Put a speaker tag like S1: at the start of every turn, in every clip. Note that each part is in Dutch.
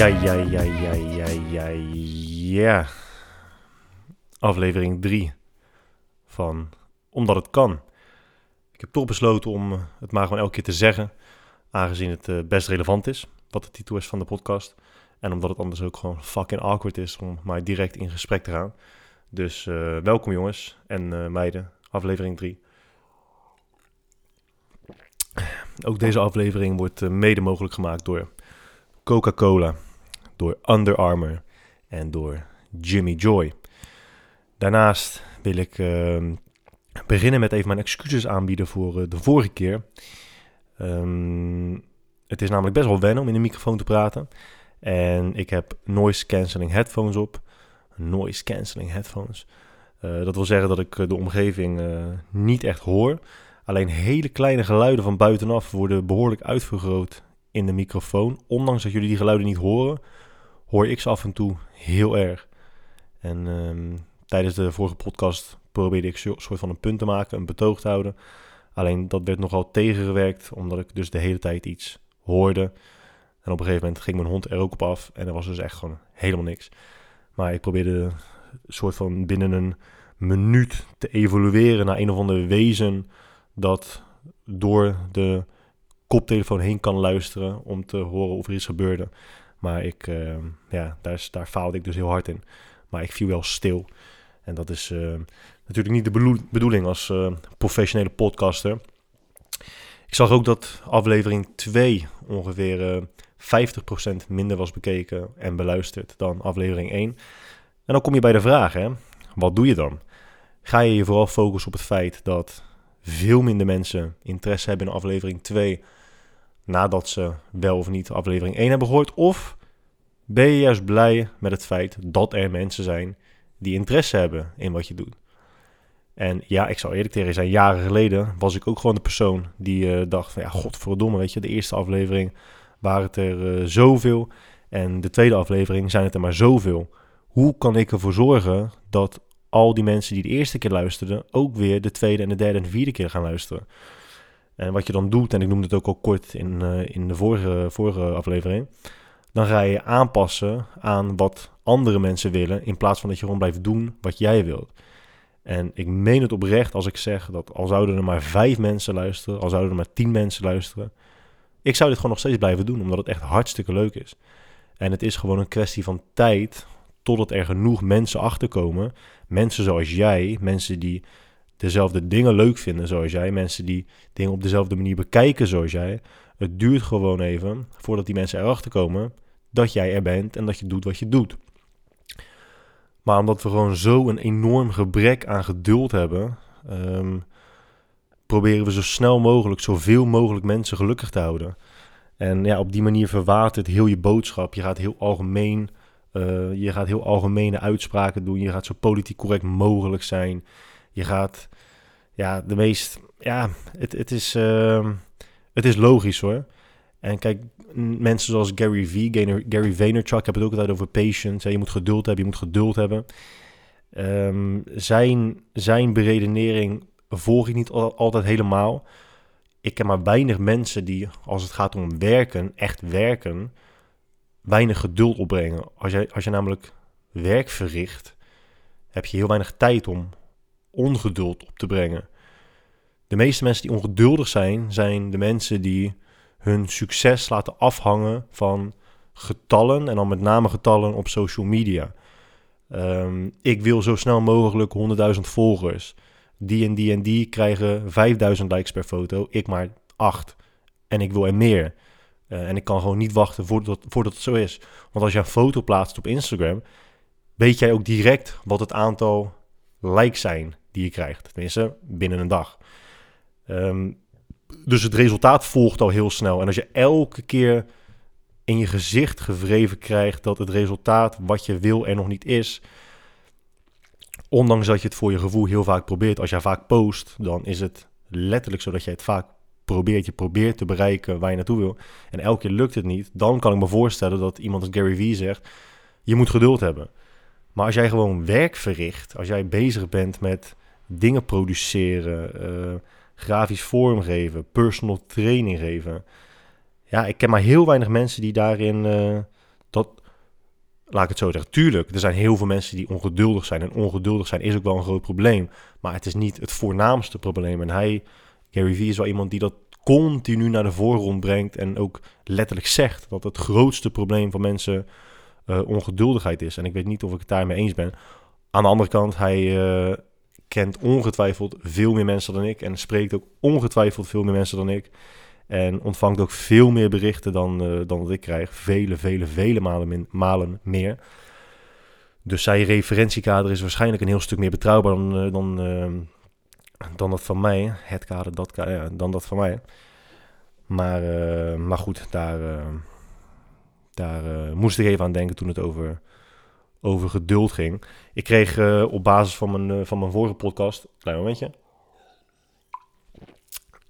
S1: Ja, ja, ja, ja, ja, ja, ja. Aflevering 3 van Omdat het kan. Ik heb toch besloten om eh, het maar gewoon elke keer te zeggen, aangezien het eh, best relevant is, wat de titel is van de podcast. En omdat het anders ook gewoon fucking awkward is om maar direct in gesprek te gaan. Dus eh, welkom jongens en meiden, aflevering 3. Ook deze aflevering wordt mede mogelijk gemaakt door Coca-Cola, door Under Armour en door Jimmy Joy. Daarnaast wil ik ehm, beginnen met even mijn excuses aanbieden voor eh, de vorige keer. Ehm, het is namelijk best wel wennen om in de microfoon te praten. En ik heb noise cancelling headphones op. Noise cancelling headphones. Uh, dat wil zeggen dat ik eh, de omgeving niet echt hoor. Alleen hele kleine geluiden van buitenaf worden behoorlijk uitvergroot in de microfoon. Ondanks dat jullie die geluiden niet horen, hoor ik ze af en toe heel erg. En ehm, tijdens de vorige podcast probeerde ik een soort van een punt te maken, een betoog te houden. Alleen dat werd nogal tegengewerkt, omdat ik dus de hele tijd iets hoorde. En op een gegeven moment ging mijn hond er ook op af en er was dus echt gewoon helemaal niks. Maar ik probeerde een soort van binnen een minuut te evolueren naar een of andere wezen dat door de koptelefoon heen kan luisteren om te horen of er iets gebeurde. Maar ik, uh, ja, daar, daar faalde ik dus heel hard in. Maar ik viel wel stil. En dat is uh, natuurlijk niet de bedoeling als uh, professionele podcaster. Ik zag ook dat aflevering 2 ongeveer 50% minder was bekeken en beluisterd dan aflevering 1. En dan kom je bij de vraag, hè? wat doe je dan? Ga je je vooral focussen op het feit dat veel minder mensen interesse hebben in aflevering 2 nadat ze wel of niet aflevering 1 hebben gehoord? Of ben je juist blij met het feit dat er mensen zijn die interesse hebben in wat je doet? En ja, ik zal eerlijk tegen zijn, jaren geleden was ik ook gewoon de persoon die uh, dacht van ja, godverdomme, weet je, de eerste aflevering waren het er uh, zoveel en de tweede aflevering zijn het er maar zoveel. Hoe kan ik ervoor zorgen dat al die mensen die de eerste keer luisterden ook weer de tweede en de derde en de vierde keer gaan luisteren? En wat je dan doet, en ik noemde het ook al kort in, uh, in de vorige, vorige aflevering, dan ga je aanpassen aan wat andere mensen willen, in plaats van dat je gewoon blijft doen wat jij wilt. En ik meen het oprecht als ik zeg dat al zouden er maar vijf mensen luisteren, al zouden er maar tien mensen luisteren, ik zou dit gewoon nog steeds blijven doen, omdat het echt hartstikke leuk is. En het is gewoon een kwestie van tijd totdat er genoeg mensen achterkomen. Mensen zoals jij, mensen die dezelfde dingen leuk vinden zoals jij, mensen die dingen op dezelfde manier bekijken zoals jij. Het duurt gewoon even voordat die mensen erachter komen dat jij er bent en dat je doet wat je doet. Maar omdat we gewoon zo een enorm gebrek aan geduld hebben, ehm, proberen we zo snel mogelijk, zoveel mogelijk mensen gelukkig te houden. En ja, op die manier verwatert heel je boodschap. Je gaat heel algemeen, uh, je gaat heel algemene uitspraken doen. Je gaat zo politiek correct mogelijk zijn. Je gaat, ja, de meest, ja, het, het, is, uh, het is logisch hoor. En kijk, mensen zoals Gary V, Gary Vaynerchuk, heb het ook altijd over patience. Je moet geduld hebben, je moet geduld hebben. Um, zijn, zijn beredenering volg ik niet altijd helemaal. Ik ken maar weinig mensen die, als het gaat om werken, echt werken, weinig geduld opbrengen. Als je, als je namelijk werk verricht, heb je heel weinig tijd om ongeduld op te brengen. De meeste mensen die ongeduldig zijn, zijn de mensen die hun succes laten afhangen van getallen en dan met name getallen op social media. Um, ik wil zo snel mogelijk 100.000 volgers. Die en die en die krijgen 5000 likes per foto, ik maar 8. En ik wil er meer. Uh, en ik kan gewoon niet wachten voordat, voordat het zo is. Want als je een foto plaatst op Instagram, weet jij ook direct wat het aantal likes zijn die je krijgt. Tenminste, binnen een dag. Um, dus het resultaat volgt al heel snel. En als je elke keer in je gezicht gevreven krijgt dat het resultaat wat je wil er nog niet is. Ondanks dat je het voor je gevoel heel vaak probeert. Als jij vaak post, dan is het letterlijk zo dat je het vaak probeert. Je probeert te bereiken waar je naartoe wil. En elke keer lukt het niet. Dan kan ik me voorstellen dat iemand als Gary Vee zegt: Je moet geduld hebben. Maar als jij gewoon werk verricht, als jij bezig bent met dingen produceren, uh, grafisch vormgeven, personal training geven. Ja, ik ken maar heel weinig mensen die daarin uh, Dat, laat ik het zo zeggen. Tuurlijk, er zijn heel veel mensen die ongeduldig zijn. En ongeduldig zijn is ook wel een groot probleem. Maar het is niet het voornaamste probleem. En hij, Gary Vee, is wel iemand die dat continu naar de voorgrond brengt. En ook letterlijk zegt dat het grootste probleem van mensen uh, ongeduldigheid is. En ik weet niet of ik het daarmee eens ben. Aan de andere kant, hij uh, kent ongetwijfeld veel meer mensen dan ik. En spreekt ook ongetwijfeld veel meer mensen dan ik. En ontvangt ook veel meer berichten dan, uh, dan ik krijg. Vele, vele, vele malen, min, malen meer. Dus zijn referentiekader is waarschijnlijk een heel stuk meer betrouwbaar dan, dan, dan dat van mij. Het kader, dat kader, dan dat van mij. Maar, maar goed, daar, daar moest ik even aan denken toen het over over geduld ging. Ik kreeg uh, op basis van mijn, uh, van mijn vorige podcast... Klein momentje.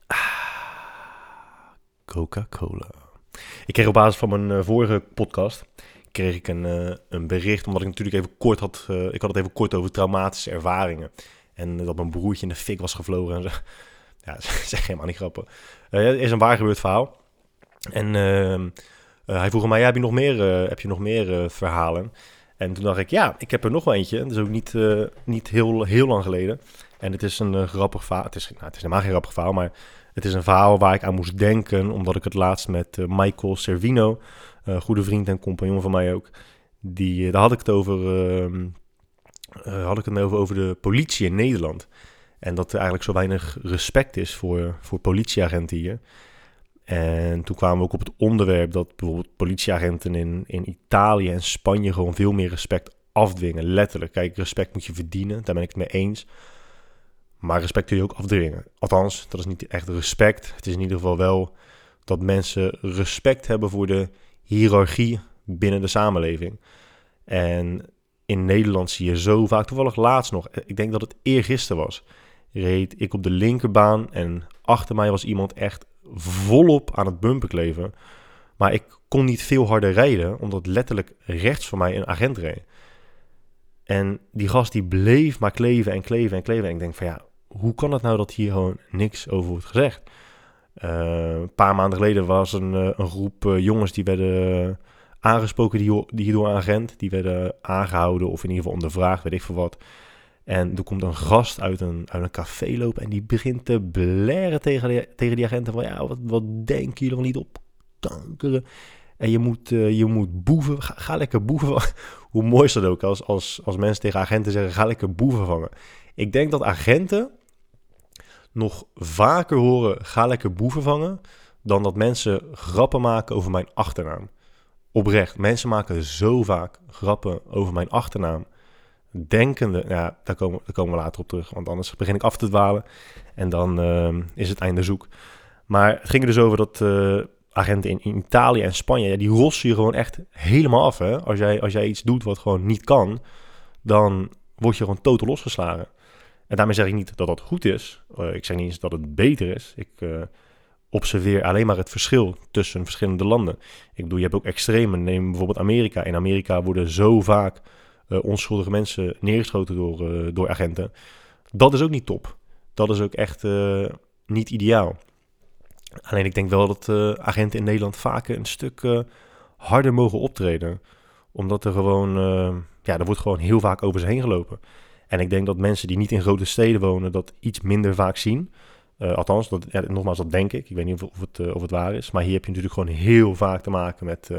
S1: Ah, Coca-Cola. Ik kreeg op basis van mijn uh, vorige podcast... kreeg ik een, een bericht, omdat ik natuurlijk even kort had... ik had het even kort over traumatische ervaringen. En dat mijn broertje in de fik was gevlogen en zo. Ja, is helemaal niet grappig. het is een waar gebeurd verhaal. En ehm, hij vroeg mij, ja, heb je nog meer, heb je nog meer verhalen? En toen dacht ik, ja, ik heb er nog wel eentje. Dat is ook niet, uh, niet heel, heel lang geleden. En het is een uh, grappig verhaal. Het is, nou, het is helemaal geen grappig verhaal, maar het is een verhaal waar ik aan moest denken. Omdat ik het laatst met uh, Michael Servino, goede vriend en compagnon van mij ook. Die, daar had ik het over, ehm, had ik het over, over de politie in Nederland. En dat er eigenlijk zo weinig respect is voor, voor politieagenten hier. En toen kwamen we ook op het onderwerp dat bijvoorbeeld politieagenten in, in Italië en Spanje gewoon veel meer respect afdwingen. Letterlijk. Kijk, respect moet je verdienen, daar ben ik het mee eens. Maar respect kun je ook afdwingen. Althans, dat is niet echt respect. Het is in ieder geval wel dat mensen respect hebben voor de hiërarchie binnen de samenleving. En in Nederland zie je zo vaak, toevallig laatst nog, ik denk dat het eergisteren was, reed ik op de linkerbaan en achter mij was iemand echt volop aan het bumper kleven. Maar ik kon niet veel harder rijden, omdat letterlijk rechts van mij een agent reed. En die gast die bleef maar kleven en kleven en kleven. En ik denk van ja, hoe kan het nou dat hier gewoon niks over wordt gezegd? Uh, een paar maanden geleden was een, uh, een groep uh, jongens die werden aangesproken die, die door een agent. Die werden aangehouden of in ieder geval ondervraagd, weet ik veel wat. En er komt een gast uit een, uit een café lopen en die begint te blaren tegen, tegen die agenten van... Ja, wat, wat denken jullie niet op kankeren? En je moet, uh, je moet boeven, ga, lekker boeven Hoe mooi is dat ook als, als, als mensen tegen agenten zeggen, ga lekker boeven vangen. Ik denk dat agenten nog vaker horen, ga lekker boeven vangen... dan dat mensen grappen maken over mijn achternaam. Oprecht, mensen maken zo vaak grappen over mijn achternaam denkende, ja, daar komen, daar komen we later op terug, want anders begin ik af te dwalen en dan uh, is het einde zoek. Maar het ging er dus over dat uh, agenten in, Italië en Spanje, ja, die rossen je gewoon echt helemaal af. Hè? Als, jij, als jij iets doet wat gewoon niet kan, dan word je gewoon totaal losgeslagen. En daarmee zeg ik niet dat dat goed is. Uh, ik zeg niet eens dat het beter is. Ik observeer alleen maar het verschil tussen verschillende landen. Ik bedoel, je hebt ook extremen. Neem bijvoorbeeld Amerika. In Amerika worden zo vaak onschuldige mensen neergeschoten door, uh, door agenten. Dat is ook niet top. Dat is ook echt uh, niet ideaal. Alleen ik denk wel dat agenten in Nederland vaker een stuk harder mogen optreden. Omdat er gewoon, ja, er wordt gewoon heel vaak over ze heen gelopen. En ik denk dat mensen die niet in grote steden wonen dat iets minder vaak zien. althans, dat, nogmaals, dat denk ik. Ik weet niet of, of, het, of het waar is. Maar hier heb je natuurlijk gewoon heel vaak te maken met,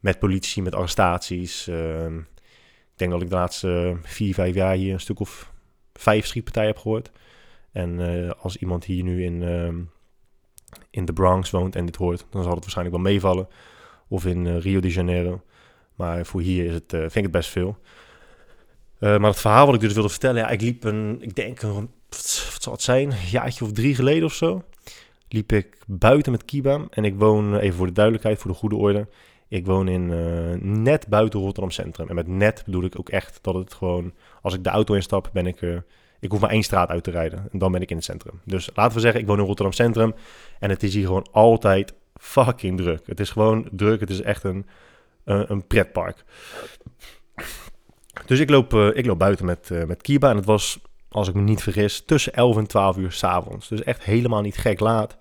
S1: met politie, met arrestaties. Ehm, ik denk dat ik de laatste vier, vijf jaar hier een stuk of vijf schietpartijen heb gehoord. En uh, als iemand hier nu in, uh, in de Bronx woont en dit hoort, dan zal het waarschijnlijk wel meevallen. Of in uh, Rio de Janeiro. Maar voor hier is het, vind ik het best veel. maar het verhaal wat ik dus wilde vertellen, ja, ik liep een, ik denk een, wat zal het zijn, een jaartje of drie geleden of zo. Liep ik buiten met Kiba. En ik woon, even voor de duidelijkheid, voor de goede orde. Ik woon in uh, net buiten Rotterdam Centrum. En met net bedoel ik ook echt dat het gewoon... Als ik de auto instap, ben ik... Uh, ik hoef maar één straat uit te rijden. En dan ben ik in het centrum. Dus laten we zeggen, ik woon in Rotterdam Centrum. En het is hier gewoon altijd fucking druk. Het is gewoon druk. Het is echt een, uh, een pretpark. Dus ik loop, ik loop buiten met, met Kiba. En het was, als ik me niet vergis, tussen 11 en 12 uur s'avonds. Dus echt helemaal niet gek laat.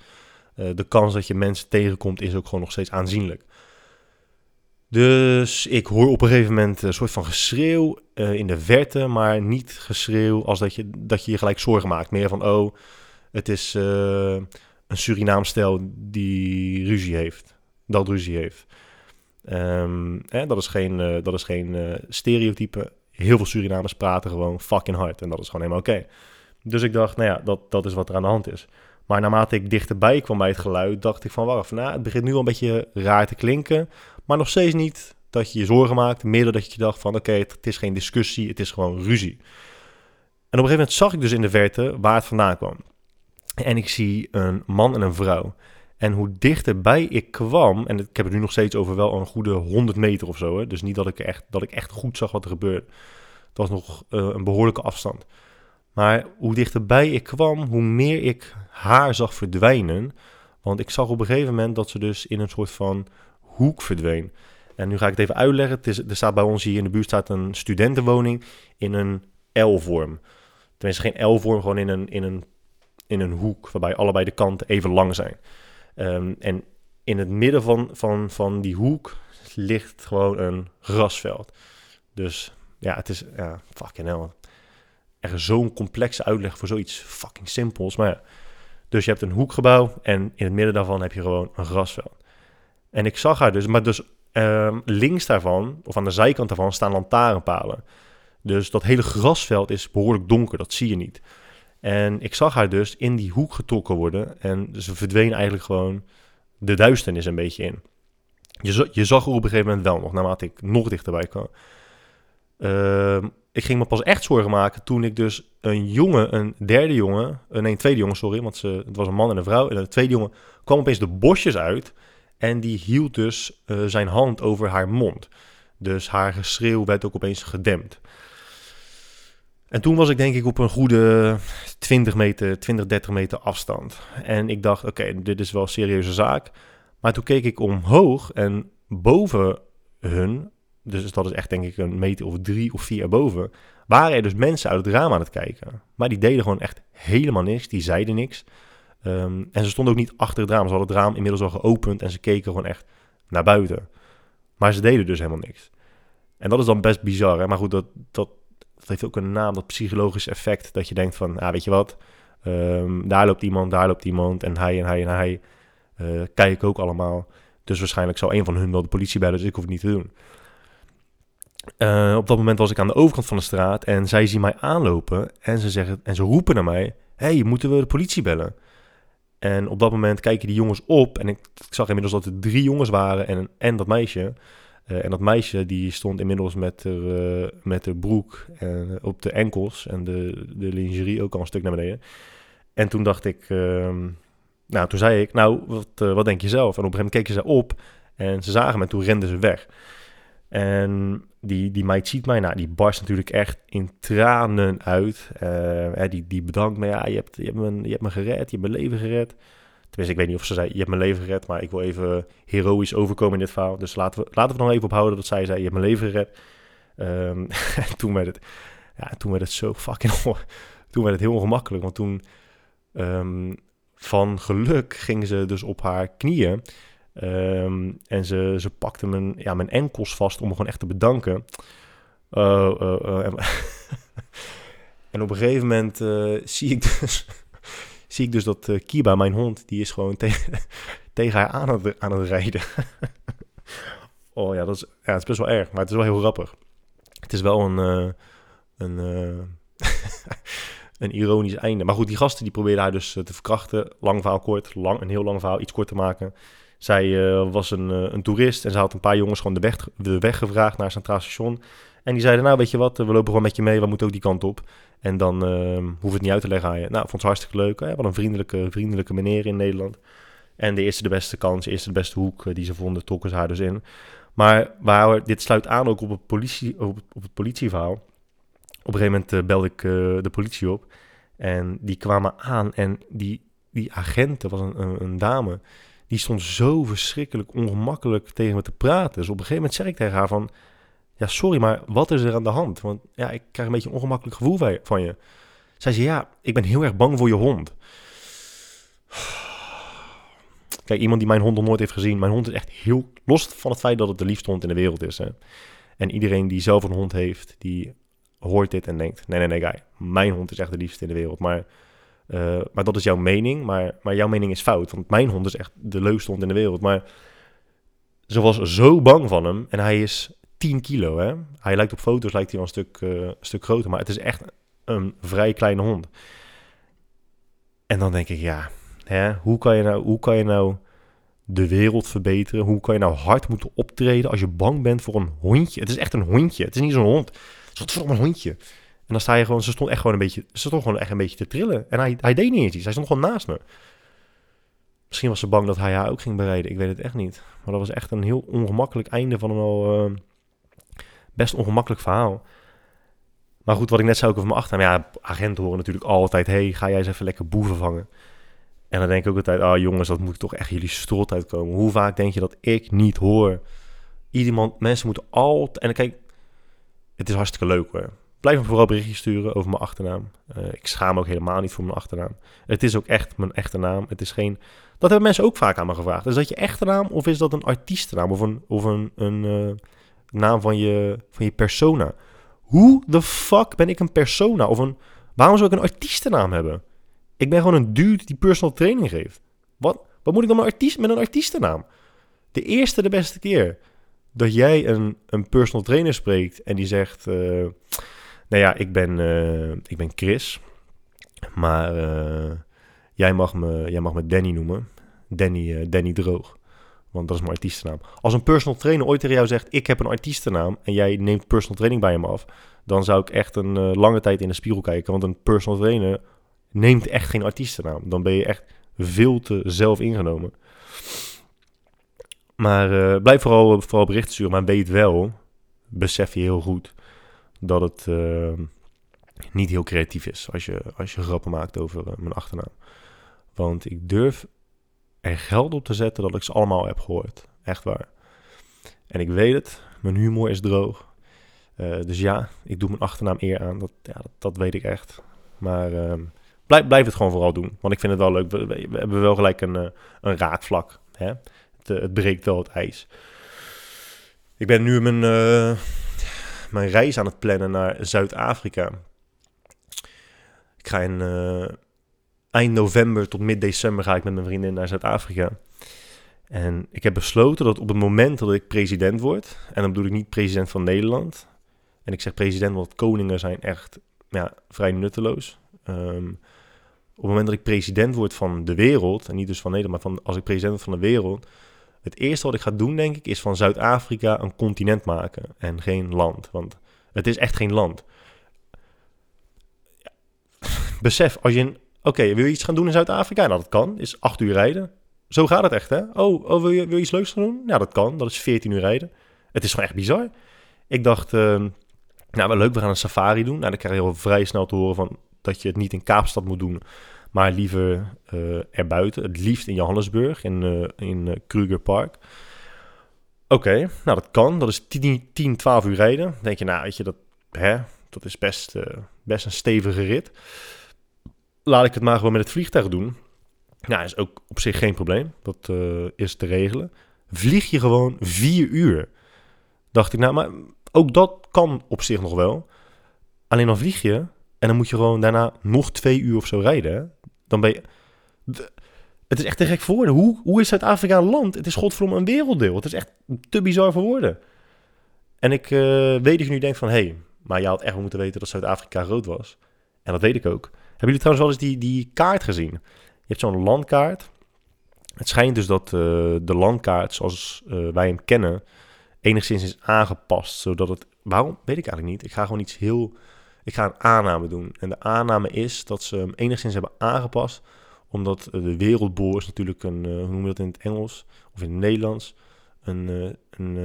S1: de kans dat je mensen tegenkomt is ook gewoon nog steeds aanzienlijk. Dus ik hoor op een gegeven moment een soort van geschreeuw uh, in de verte, maar niet geschreeuw als dat je, dat je je gelijk zorgen maakt. Meer van, oh, het is uh, een Surinaamstel die ruzie heeft. Dat ruzie heeft. Um, hè, dat is geen, uh, dat is geen stereotype. Heel veel Surinamers praten gewoon fucking hard. En dat is gewoon helemaal oké. Dus ik dacht, nou ja, dat, dat is wat er aan de hand is. Maar naarmate ik dichterbij kwam bij het geluid, dacht ik van, wacht, nou, het begint nu al een beetje raar te klinken. Maar nog steeds niet dat je je zorgen maakt. Meer dat je dacht van, oké, het, is geen discussie, het is gewoon ruzie. En op een gegeven moment zag ik dus in de verte waar het vandaan kwam. En ik zie een man en een vrouw. En hoe dichterbij ik kwam, en ik heb het nu nog steeds over wel een goede 100 meter of zo. Hè, dus niet dat ik, echt, dat ik echt goed zag wat er gebeurde. Het was nog uh, een behoorlijke afstand. Maar hoe dichterbij ik kwam, hoe meer ik haar zag verdwijnen. Want ik zag op een gegeven moment dat ze dus in een soort van hoek verdween. En nu ga ik het even uitleggen. Het is, er staat bij ons hier in de buurt staat een studentenwoning in een L-vorm. Tenminste, geen L-vorm, gewoon in een, in, een, in een hoek, waarbij allebei de kanten even lang zijn. Um, en in het midden van, van, van die hoek ligt gewoon een grasveld. Dus ja, het is, ja, fucking hell. Er zo'n complexe uitleg voor zoiets fucking simpels. Maar dus je hebt een hoekgebouw en in het midden daarvan heb je gewoon een grasveld. En ik zag haar dus, maar dus um, links daarvan, of aan de zijkant daarvan, staan lantaarnpalen. Dus dat hele grasveld is behoorlijk donker, dat zie je niet. En ik zag haar dus in die hoek getrokken worden en ze verdween eigenlijk gewoon de duisternis een beetje in. Je, je zag er op een gegeven moment wel nog, naarmate ik nog dichterbij kwam. Uh, ik ging me pas echt zorgen maken toen ik dus een jongen, een derde jongen, uh, nee, een tweede jongen, sorry, want ze, het was een man en een vrouw. En de tweede jongen kwam opeens de bosjes uit en die hield dus uh, zijn hand over haar mond. Dus haar geschreeuw werd ook opeens gedempt. En toen was ik denk ik op een goede 20 meter, 20, 30 meter afstand. En ik dacht, oké, dit is wel een serieuze zaak. Maar toen keek ik omhoog en boven hun dus dat is echt denk ik een meter of drie of vier erboven, waren er dus mensen uit het raam aan het kijken. Maar die deden gewoon echt helemaal niks, die zeiden niks. Um, en ze stonden ook niet achter het raam, ze hadden het raam inmiddels al geopend en ze keken gewoon echt naar buiten. Maar ze deden dus helemaal niks. En dat is dan best bizar, hè? maar goed, dat, dat, dat heeft ook een naam, dat psychologische effect, dat je denkt van, ja, weet je wat, um, daar loopt iemand, daar loopt iemand en hij en hij en hij uh, kijken ook allemaal. Dus waarschijnlijk zou een van hun wel de politie bellen, dus ik hoef het niet te doen. Uh, op dat moment was ik aan de overkant van de straat en zij zien mij aanlopen en ze, zeggen, en ze roepen naar mij: hey, moeten we de politie bellen? En op dat moment kijken die jongens op en ik, ik zag inmiddels dat er drie jongens waren en, en dat meisje. Uh, en dat meisje die stond inmiddels met haar, uh, met haar broek en, op de enkels en de, de lingerie ook al een stuk naar beneden. En toen dacht ik, uh, nou toen zei ik, nou wat, wat denk je zelf? En op een gegeven moment keken ze op en ze zagen me en toen renden ze weg. En die, die meid ziet mij, nou, die barst natuurlijk echt in tranen uit. Uh, die, die bedankt me, ja, je hebt, je, hebt me, je hebt me gered, je hebt mijn leven gered. Tenminste, ik weet niet of ze zei, je hebt mijn leven gered, maar ik wil even heroïs overkomen in dit verhaal. Dus laten we, laten we nog even ophouden dat zij zei, je hebt mijn leven gered. Um, en toen werd het, ja, toen werd het zo fucking, toen werd het heel ongemakkelijk. Want toen, um, van geluk, ging ze dus op haar knieën. Um, en ze, ze pakte mijn, ja, mijn enkels vast om me gewoon echt te bedanken. Uh, uh, uh, en, op een gegeven moment zie, ik dus, zie ik dus dat Kiba, mijn hond, die is gewoon tegen tegen haar aan het, aan het rijden. oh ja, dat is, ja, het is best wel erg, maar het is wel heel grappig. Het is wel een, een, een ironisch einde. Maar goed, die gasten die probeerden haar dus te verkrachten. Lang verhaal kort, lang, een heel lang verhaal, iets kort te maken. Zij uh, was een, uh, een toerist en ze had een paar jongens gewoon de weg, de weg gevraagd naar het Centraal Station. En die zeiden, nou weet je wat, we lopen gewoon met je mee, we moeten ook die kant op. En dan uh, hoef het niet uit te leggen aan. Nou, vond ze hartstikke leuk. Hè? Wat een vriendelijke, vriendelijke meneer in Nederland. En de eerste de beste kans, de eerste de beste hoek die ze vonden, trokken ze haar dus in. Maar waar, dit sluit aan ook op het, politie, op, het politieverhaal. Op een gegeven moment belde ik de politie op. En die kwamen aan en die, die agenten, was een, een dame die stond zo verschrikkelijk ongemakkelijk tegen me te praten. Dus op een gegeven moment zeg ik tegen haar van... Ja, sorry, maar wat is er aan de hand? Want ja, ik krijg een beetje een ongemakkelijk gevoel van je. Zij zei, ja, ik ben heel erg bang voor je hond. Kijk, iemand die mijn hond nog nooit heeft gezien. Mijn hond is echt heel... Los van het feit dat het de liefste hond in de wereld is. Hè. En iedereen die zelf een hond heeft, die hoort dit en denkt... Nee, nee, nee, guy. Mijn hond is echt de liefste in de wereld. Maar, uh, maar dat is jouw mening. Maar, maar jouw mening is fout. Want mijn hond is echt de leukste hond in de wereld. Maar ze was zo bang van hem. En hij is 10 kilo, hè. Hij lijkt op foto's lijkt hij wel een stuk, uh, stuk groter. Maar het is echt een vrij kleine hond. En dan denk ik, ja, hè, hoe, kan je nou, hoe kan je nou de wereld verbeteren? Hoe kan je nou hard moeten optreden als je bang bent voor een hondje? Het is echt een hondje. Het is niet zo'n hond. Het is wat een hondje. En dan sta je gewoon, ze stond echt gewoon een beetje, ze stond gewoon echt een beetje te trillen. En hij, hij deed niet eens iets. Hij stond gewoon naast me. Misschien was ze bang dat hij haar ook ging bereiden. Ik weet het echt niet. Maar dat was echt een heel ongemakkelijk einde van een al uh, best ongemakkelijk verhaal. Maar goed, wat ik net zei ook over mijn achternaam. Ja, agenten horen natuurlijk altijd... hey, ga jij eens even lekker boeven vangen. En dan denk ik ook altijd... ah oh, jongens, dat moet toch echt jullie strot uitkomen. Hoe vaak denk je dat ik niet hoor? Iemand, mensen moeten altijd... En kijk, het is hartstikke leuk hoor. Blijf me vooral berichtjes sturen over mijn achternaam. Uh, ik schaam ook helemaal niet voor mijn achternaam. Het is ook echt mijn echte naam. Het is geen... Dat hebben mensen ook vaak aan me gevraagd. Is dat je echte naam of is dat een artiestennaam? Of een, of een, een uh, naam van je, van je persona? Hoe de fuck ben ik een persona? Of een, waarom zou ik een artiestennaam hebben? Ik ben gewoon een dude die personal training geeft. Wat, wat moet ik dan met, artiest, met een artiestennaam? De eerste, de beste keer dat jij een, een personal trainer spreekt en die zegt... Uh, nou ja, ik ben, uh, ik ben Chris, maar uh, jij, mag me, jij mag me Danny noemen. Danny, Danny Droog. Want dat is mijn artiestennaam. Als een personal trainer ooit tegen jou zegt: Ik heb een artiestennaam. en jij neemt personal training bij hem af. dan zou ik echt een lange tijd in de spiegel kijken. Want een personal trainer neemt echt geen artiestennaam. Dan ben je echt veel te zelf ingenomen. Maar blijf vooral, vooral berichten sturen. Maar weet wel, besef je heel goed. Dat het uh, niet heel creatief is. als je, als je grappen maakt over mijn achternaam. Want ik durf er geld op te zetten dat ik ze allemaal heb gehoord. Echt waar. En ik weet het, mijn humor is droog. Uh, dus ja, ik doe mijn achternaam eer aan. Dat, ja, dat, weet ik echt. Maar uh, blijf, blijf het gewoon vooral doen. Want ik vind het wel leuk. We, hebben wel gelijk een, uh, een raakvlak. Hè? Het, het, breekt wel het ijs. Ik ben nu mijn, mijn reis aan het plannen naar Zuid-Afrika. Ik ga in eind november tot mid december ga ik met mijn vriendin naar Zuid-Afrika. En ik heb besloten dat op het moment dat ik president word, en dan bedoel ik niet president van Nederland, en ik zeg president, want koningen zijn echt ja, vrij nutteloos. Um, op het moment dat ik president word van de wereld, en niet dus van Nederland, maar van, als ik president van de wereld, het eerste wat ik ga doen, denk ik, is van Zuid-Afrika een continent maken en geen land. Want het is echt geen land. Besef, als je Oké, wil je iets gaan doen in Zuid-Afrika? Nou, dat kan. Is acht uur rijden. Zo gaat het echt, hè? Oh, oh wil, je, wil je iets leuks gaan doen? Ja, dat kan. Dat is 14 uur rijden. Het is gewoon echt bizar. Ik dacht, uh, nou, wel leuk, we gaan een safari doen. Nou, dan krijg je al vrij snel te horen van dat je het niet in Kaapstad moet doen, maar liever uh, erbuiten. Het liefst in Johannesburg, in, uh, in Kruger Park. Oké, nou dat kan. Dat is 10, 10, 12 uur rijden. Dan denk je, nou, weet je, dat, hè, dat is best, best een stevige rit laat ik het maar gewoon met het vliegtuig doen. Nou, is ook op zich geen probleem. Dat is te regelen. Vlieg je gewoon vier uur. Dacht ik, nou, maar ook dat kan op zich nog wel. Alleen dan vlieg je en dan moet je gewoon daarna nog twee uur of zo rijden. Dan ben je... het is echt te gek voor woorden. Hoe, hoe is Zuid-Afrika een land? Het is godverdomme een werelddeel. Het is echt te bizar voor woorden. En ik uh, weet dat je nu denkt van... hé, hey, maar je had echt moeten weten dat Zuid-Afrika rood was. En dat weet ik ook. Hebben jullie trouwens wel eens die, die kaart gezien? Je hebt zo'n landkaart. Het schijnt dus dat uh, de landkaart zoals uh, wij hem kennen enigszins is aangepast. Zodat het... Waarom? Weet ik eigenlijk niet. Ik ga gewoon iets heel... Ik ga een aanname doen. En de aanname is dat ze hem enigszins hebben aangepast. Omdat de wereldboor is natuurlijk een... Uh, hoe noem je dat in het Engels? Of in het Nederlands? Een... een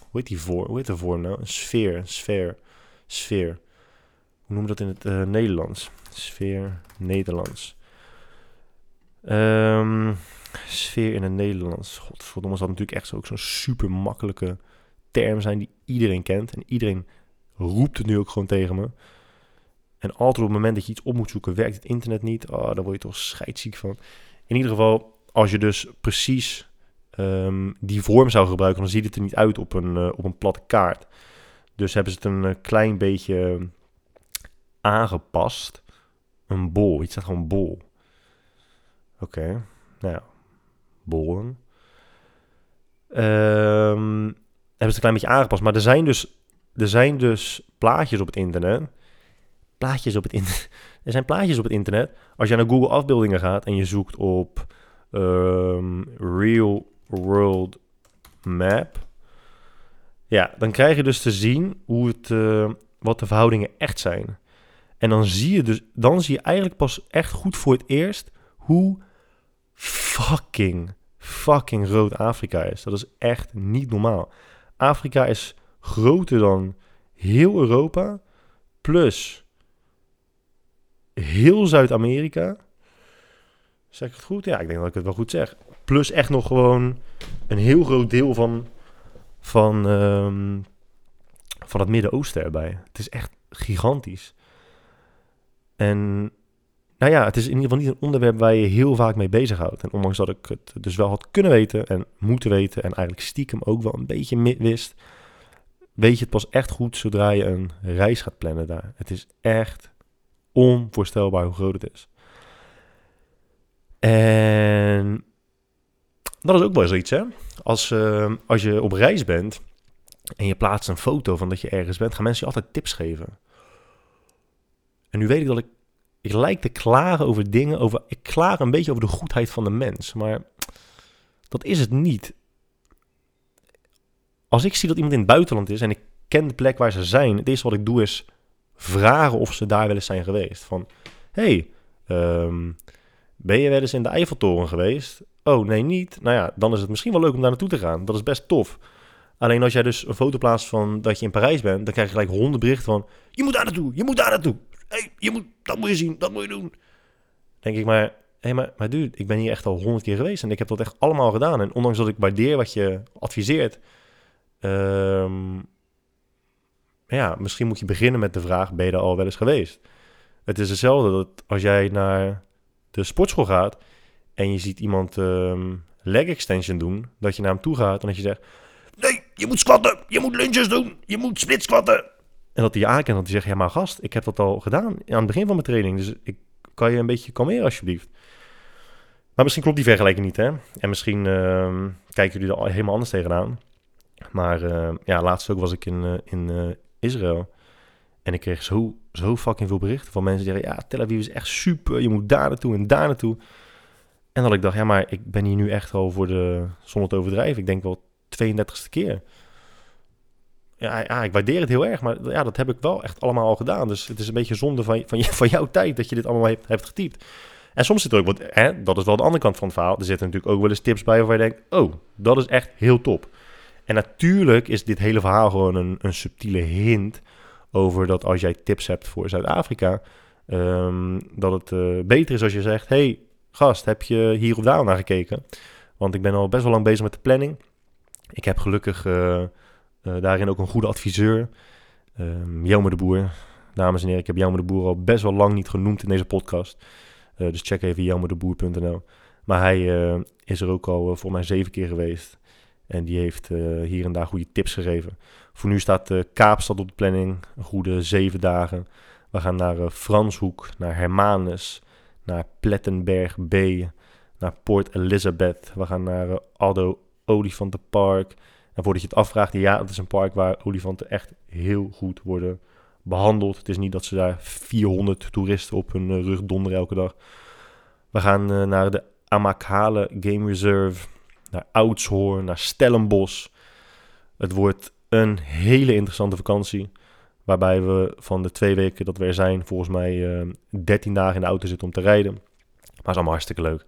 S1: hoe heet die voor? Hoe heet de vorm nou? Een sfeer. Een sfeer. Sfeer. Hoe noem je dat in het Nederlands? Sfeer Nederlands. Um, sfeer in het Nederlands. Godverdomme, zal natuurlijk echt zo, ook zo'n super makkelijke term zijn die iedereen kent. En iedereen roept het nu ook gewoon tegen me. En altijd op het moment dat je iets op moet zoeken, werkt het internet niet. Oh, daar word je toch scheidziek van. In ieder geval, als je dus precies ehm, die vorm zou gebruiken, dan ziet het er niet uit op een, uh, op een platte kaart. Dus hebben ze het een uh, klein beetje aangepast. Een bol. Iets staat gewoon bol. Oké. Nou ja. Bollen. Um, hebben ze het een klein beetje aangepast. Maar er zijn dus, er zijn dus plaatjes op het internet. Plaatjes op het internet. Er zijn plaatjes op het internet. Als je naar Google afbeeldingen gaat en je zoekt op um, Real World Map. Ja, dan krijg je dus te zien hoe het, uh, wat de verhoudingen echt zijn. En dan zie je dus, dan zie je eigenlijk pas echt goed voor het eerst hoe fucking, fucking groot Afrika is. Dat is echt niet normaal. Afrika is groter dan heel Europa, plus heel Zuid-Amerika. Zeg ik het goed? Ja, ik denk dat ik het wel goed zeg. Plus echt nog gewoon een heel groot deel van, van, um, van het Midden-Oosten erbij. Het is echt gigantisch. En nou ja, het is in ieder geval niet een onderwerp waar je heel vaak mee bezighoudt. En ondanks dat ik het dus wel had kunnen weten en moeten weten en eigenlijk stiekem ook wel een beetje wist, weet je het pas echt goed zodra je een reis gaat plannen daar. Het is echt onvoorstelbaar hoe groot het is. En dat is ook wel zoiets, hè? Als, uh, als je op reis bent en je plaatst een foto van dat je ergens bent, gaan mensen je altijd tips geven. En nu weet ik dat ik, ik lijk te klagen over dingen, over, ik klaag een beetje over de goedheid van de mens, maar dat is het niet. Als ik zie dat iemand in het buitenland is en ik ken de plek waar ze zijn, het eerste wat ik doe is vragen of ze daar wel eens zijn geweest. Van, hey, um, ben je wel eens in de Eiffeltoren geweest? Oh, nee, niet. Nou ja, dan is het misschien wel leuk om daar naartoe te gaan. Dat is best tof. Alleen als jij dus een foto plaatst van dat je in Parijs bent, dan krijg je gelijk honderd berichten van: je moet daar naartoe, je moet daar naartoe. hey, je moet, dat moet je zien, dat moet je doen. Denk ik maar, hé, hey, maar, maar dude, ik ben hier echt al honderd keer geweest en ik heb dat echt allemaal gedaan. En ondanks dat ik waardeer wat je adviseert, um, ja, misschien moet je beginnen met de vraag: ben je er al wel eens geweest? Het is hetzelfde dat als jij naar de sportschool gaat en je ziet iemand um, leg extension doen, dat je naar hem toe gaat en dat je zegt: Nee, je moet squatten, je moet lunges doen, je moet split squatten. En dat hij je aankent, dat hij zegt: Ja, maar gast, ik heb dat al gedaan aan het begin van mijn training, dus ik kan je een beetje kalmeren alsjeblieft. Maar misschien klopt die vergelijking niet, hè? En misschien uh, kijken jullie er helemaal anders tegenaan. Maar uh, ja, laatst ook was ik in, uh, in uh, Israël. En ik kreeg zo, zo fucking veel berichten van mensen die zeggen... ja, Tel Aviv is echt super, je moet daar naartoe en daar naartoe. En dat ik dacht, ja, maar ik ben hier nu echt al voor de... zonder te overdrijven, ik denk wel 32e keer. Ja, ja, ik waardeer het heel erg, maar ja, dat heb ik wel echt allemaal al gedaan. Dus het is een beetje zonde van, van, van jouw tijd dat je dit allemaal hebt, hebt getypt. En soms zit er ook wat, hè, dat is wel de andere kant van het verhaal. Er zitten natuurlijk ook wel eens tips bij waar je denkt, oh, dat is echt heel top. En natuurlijk is dit hele verhaal gewoon een, een subtiele hint over dat als jij tips hebt voor Zuid-Afrika, um, dat het uh, beter is als je zegt: hey, gast, heb je hier of daar naar gekeken? Want ik ben al best wel lang bezig met de planning. Ik heb gelukkig uh, uh, daarin ook een goede adviseur, um, de Boer. Dames en heren, ik heb Jelme de Boer al best wel lang niet genoemd in deze podcast. dus check even jelmedeboer.nl. Maar hij is er ook al voor mij zeven keer geweest. En die heeft uh, hier en daar goede tips gegeven. Voor nu staat uh, Kaapstad op de planning, een goede zeven dagen. We gaan naar uh, Franshoek, naar Hermanus, naar Plettenberg B, naar Port Elizabeth. We gaan naar Addo Olifantenpark. En voordat je het afvraagt, ja, het is een park waar olifanten echt heel goed worden behandeld. Het is niet dat ze daar 400 toeristen op hun rug donderen elke dag. We gaan naar de Amakale Game Reserve naar Oudshoorn, naar Stellenbosch. Het wordt een hele interessante vakantie. Waarbij we van de twee weken dat we er zijn, volgens mij uh, eh, 13 dagen in de auto zitten om te rijden. Maar het is allemaal hartstikke leuk.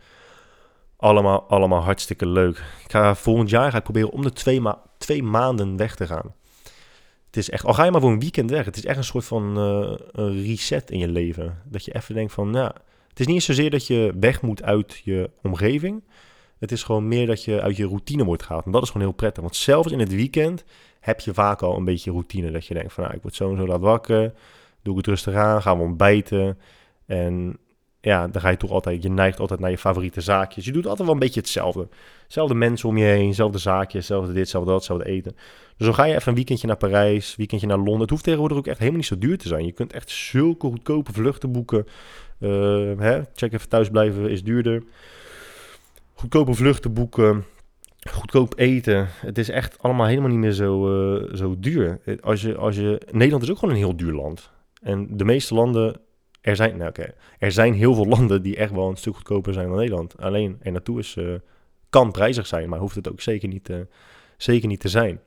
S1: Allemaal, allemaal hartstikke leuk. Ik ga, volgend jaar ga ik proberen om de twee, ma twee maanden weg te gaan. Het is echt, al ga je maar voor een weekend weg, het is echt een soort van een reset in je leven. Dat je even denkt van, nou, het is niet zozeer dat je weg moet uit je omgeving. Het is gewoon meer dat je uit je routine wordt gehaald. En dat is gewoon heel prettig. Want zelfs in het weekend heb je vaak al een beetje routine. Dat je denkt van, nou, ik word zo en zo laat wakker. Doe ik het rustig aan, gaan we ontbijten. En ja, dan ga je toch altijd, je neigt altijd naar je favoriete zaakjes. Je doet altijd wel een beetje hetzelfde. Zelfde mensen om je heen, zelfde zaakjes, zelfde dit, zelfde dat, hetzelfde even eten. Dus dan ga je even een weekendje naar Parijs, weekendje naar Londen. Het hoeft tegenwoordig ook echt helemaal niet zo duur te zijn. Je kunt echt zulke goedkope vluchten boeken. Uh, hè? Check even thuisblijven is duurder. Goedkope vluchten boeken goedkoop eten. Het is echt allemaal helemaal niet meer zo, uh, zo duur. Als je, als je, Nederland is ook gewoon een heel duur land. En de meeste landen, er zijn, nou er zijn heel veel landen die echt wel een stuk goedkoper zijn dan Nederland. Alleen er naartoe is, uh, kan prijzig zijn, maar hoeft het ook zeker niet, zeker niet te zijn.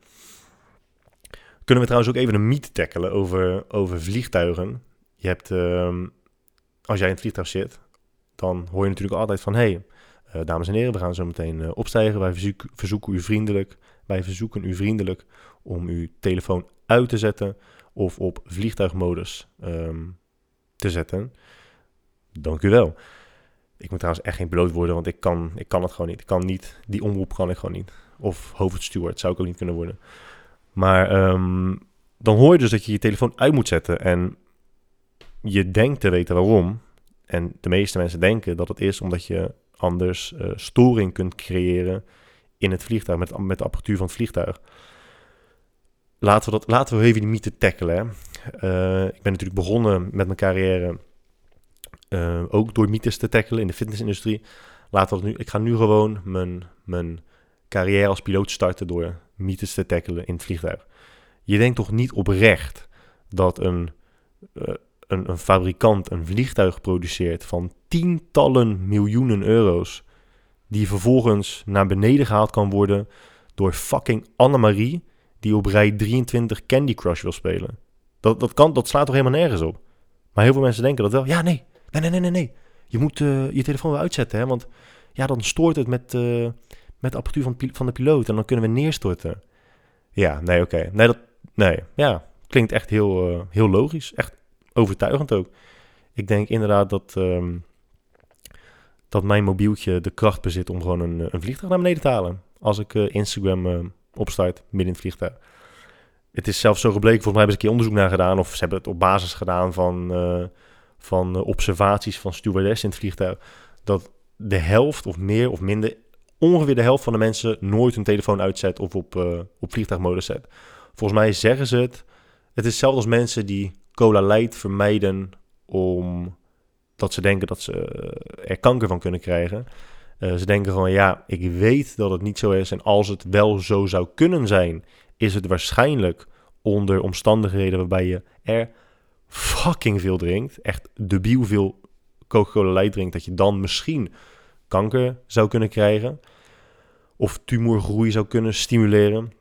S1: Kunnen we trouwens ook even een mythe tackelen over, over vliegtuigen. Je hebt, uh, als jij in het vliegtuig zit, dan hoor je natuurlijk altijd van, hey, uh, dames en heren, we gaan zo meteen uh, opstijgen. Wij verzoek, verzoeken u vriendelijk, wij verzoeken u vriendelijk om uw telefoon uit te zetten of op vliegtuigmodus um, te zetten. Dank u wel. Ik moet trouwens echt geen piloot worden, want ik kan, ik kan het gewoon niet. Ik kan niet, die omroep kan ik gewoon niet. Of hoofdsteward zou ik ook niet kunnen worden. Maar um, dan hoor je dus dat je je telefoon uit moet zetten. En je denkt te weten waarom. En de meeste mensen denken dat het is omdat je anders uh, storing kunt creëren in het vliegtuig, met, met de apparatuur van het vliegtuig. Laten we, dat, laten we even die mythe tackelen. Uh, ik ben natuurlijk begonnen met mijn carrière uh, ook door mythes te tackelen in de fitnessindustrie. Laten we nu, ik ga nu gewoon mijn, mijn carrière als piloot starten door mythes te tackelen in het vliegtuig. Je denkt toch niet oprecht dat een, een, een fabrikant een vliegtuig produceert van tientallen miljoenen euro's, die vervolgens naar beneden gehaald kan worden door fucking Annemarie, die op rij 23 Candy Crush wil spelen. Dat, dat, kan, dat slaat toch helemaal nergens op? Maar heel veel mensen denken dat wel. Ja, nee, nee, nee, nee, nee. nee. Je moet uh, je telefoon wel uitzetten, hè, want ja, dan stoort het met, uh, met de apparatuur van, van de piloot en dan kunnen we neerstorten. Ja, nee, oké. Nee, dat, nee, ja, klinkt echt heel, uh, heel logisch. Echt overtuigend ook. Ik denk inderdaad dat, um, dat mijn mobieltje de kracht bezit om gewoon een, een vliegtuig naar beneden te halen. Als ik uh, Instagram uh, opstart midden in het vliegtuig. Het is zelfs zo gebleken, volgens mij hebben ze een keer onderzoek naar gedaan. Of ze hebben het op basis gedaan van, uh, van observaties van stewardessen in het vliegtuig. Dat de helft of meer of minder, ongeveer de helft van de mensen nooit hun telefoon uitzet of op, op vliegtuigmodus zet. Volgens mij zeggen ze het. Het is hetzelfde als mensen die cola light vermijden omdat ze denken dat ze er kanker van kunnen krijgen. Uh, ze denken gewoon, ja, ik weet dat het niet zo is. En als het wel zo zou kunnen zijn, is het waarschijnlijk onder omstandigheden waarbij je er fucking veel drinkt. Echt debiel veel Coca-Cola Light drinkt. Dat je dan misschien kanker zou kunnen krijgen. Of tumorgroei zou kunnen stimuleren.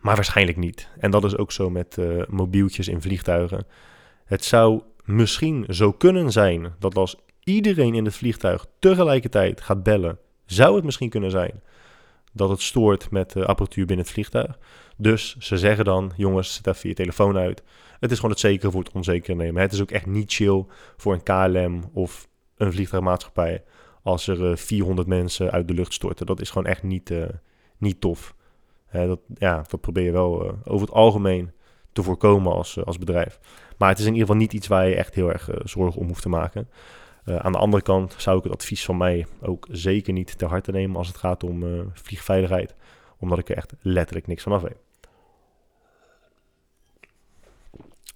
S1: Maar waarschijnlijk niet. En dat is ook zo met uh, mobieltjes in vliegtuigen. Het zou misschien zo kunnen zijn dat als iedereen in het vliegtuig tegelijkertijd gaat bellen, zou het misschien kunnen zijn dat het stoort met de apparatuur binnen het vliegtuig. Dus ze zeggen dan, jongens, zet even je telefoon uit. Het is gewoon het zekere voor het onzekere nemen. Het is ook echt niet chill voor een KLM of een vliegtuigmaatschappij als er uh, 400 mensen uit de lucht storten. Dat is gewoon echt niet, niet tof. Dat, ja, dat probeer je wel uh, over het algemeen te voorkomen als, als bedrijf. Maar het is in ieder geval niet iets waar je echt heel erg zorgen om hoeft te maken. Aan de andere kant zou ik het advies van mij ook zeker niet ter harte nemen als het gaat om vliegveiligheid. Omdat ik er echt letterlijk niks van af weet.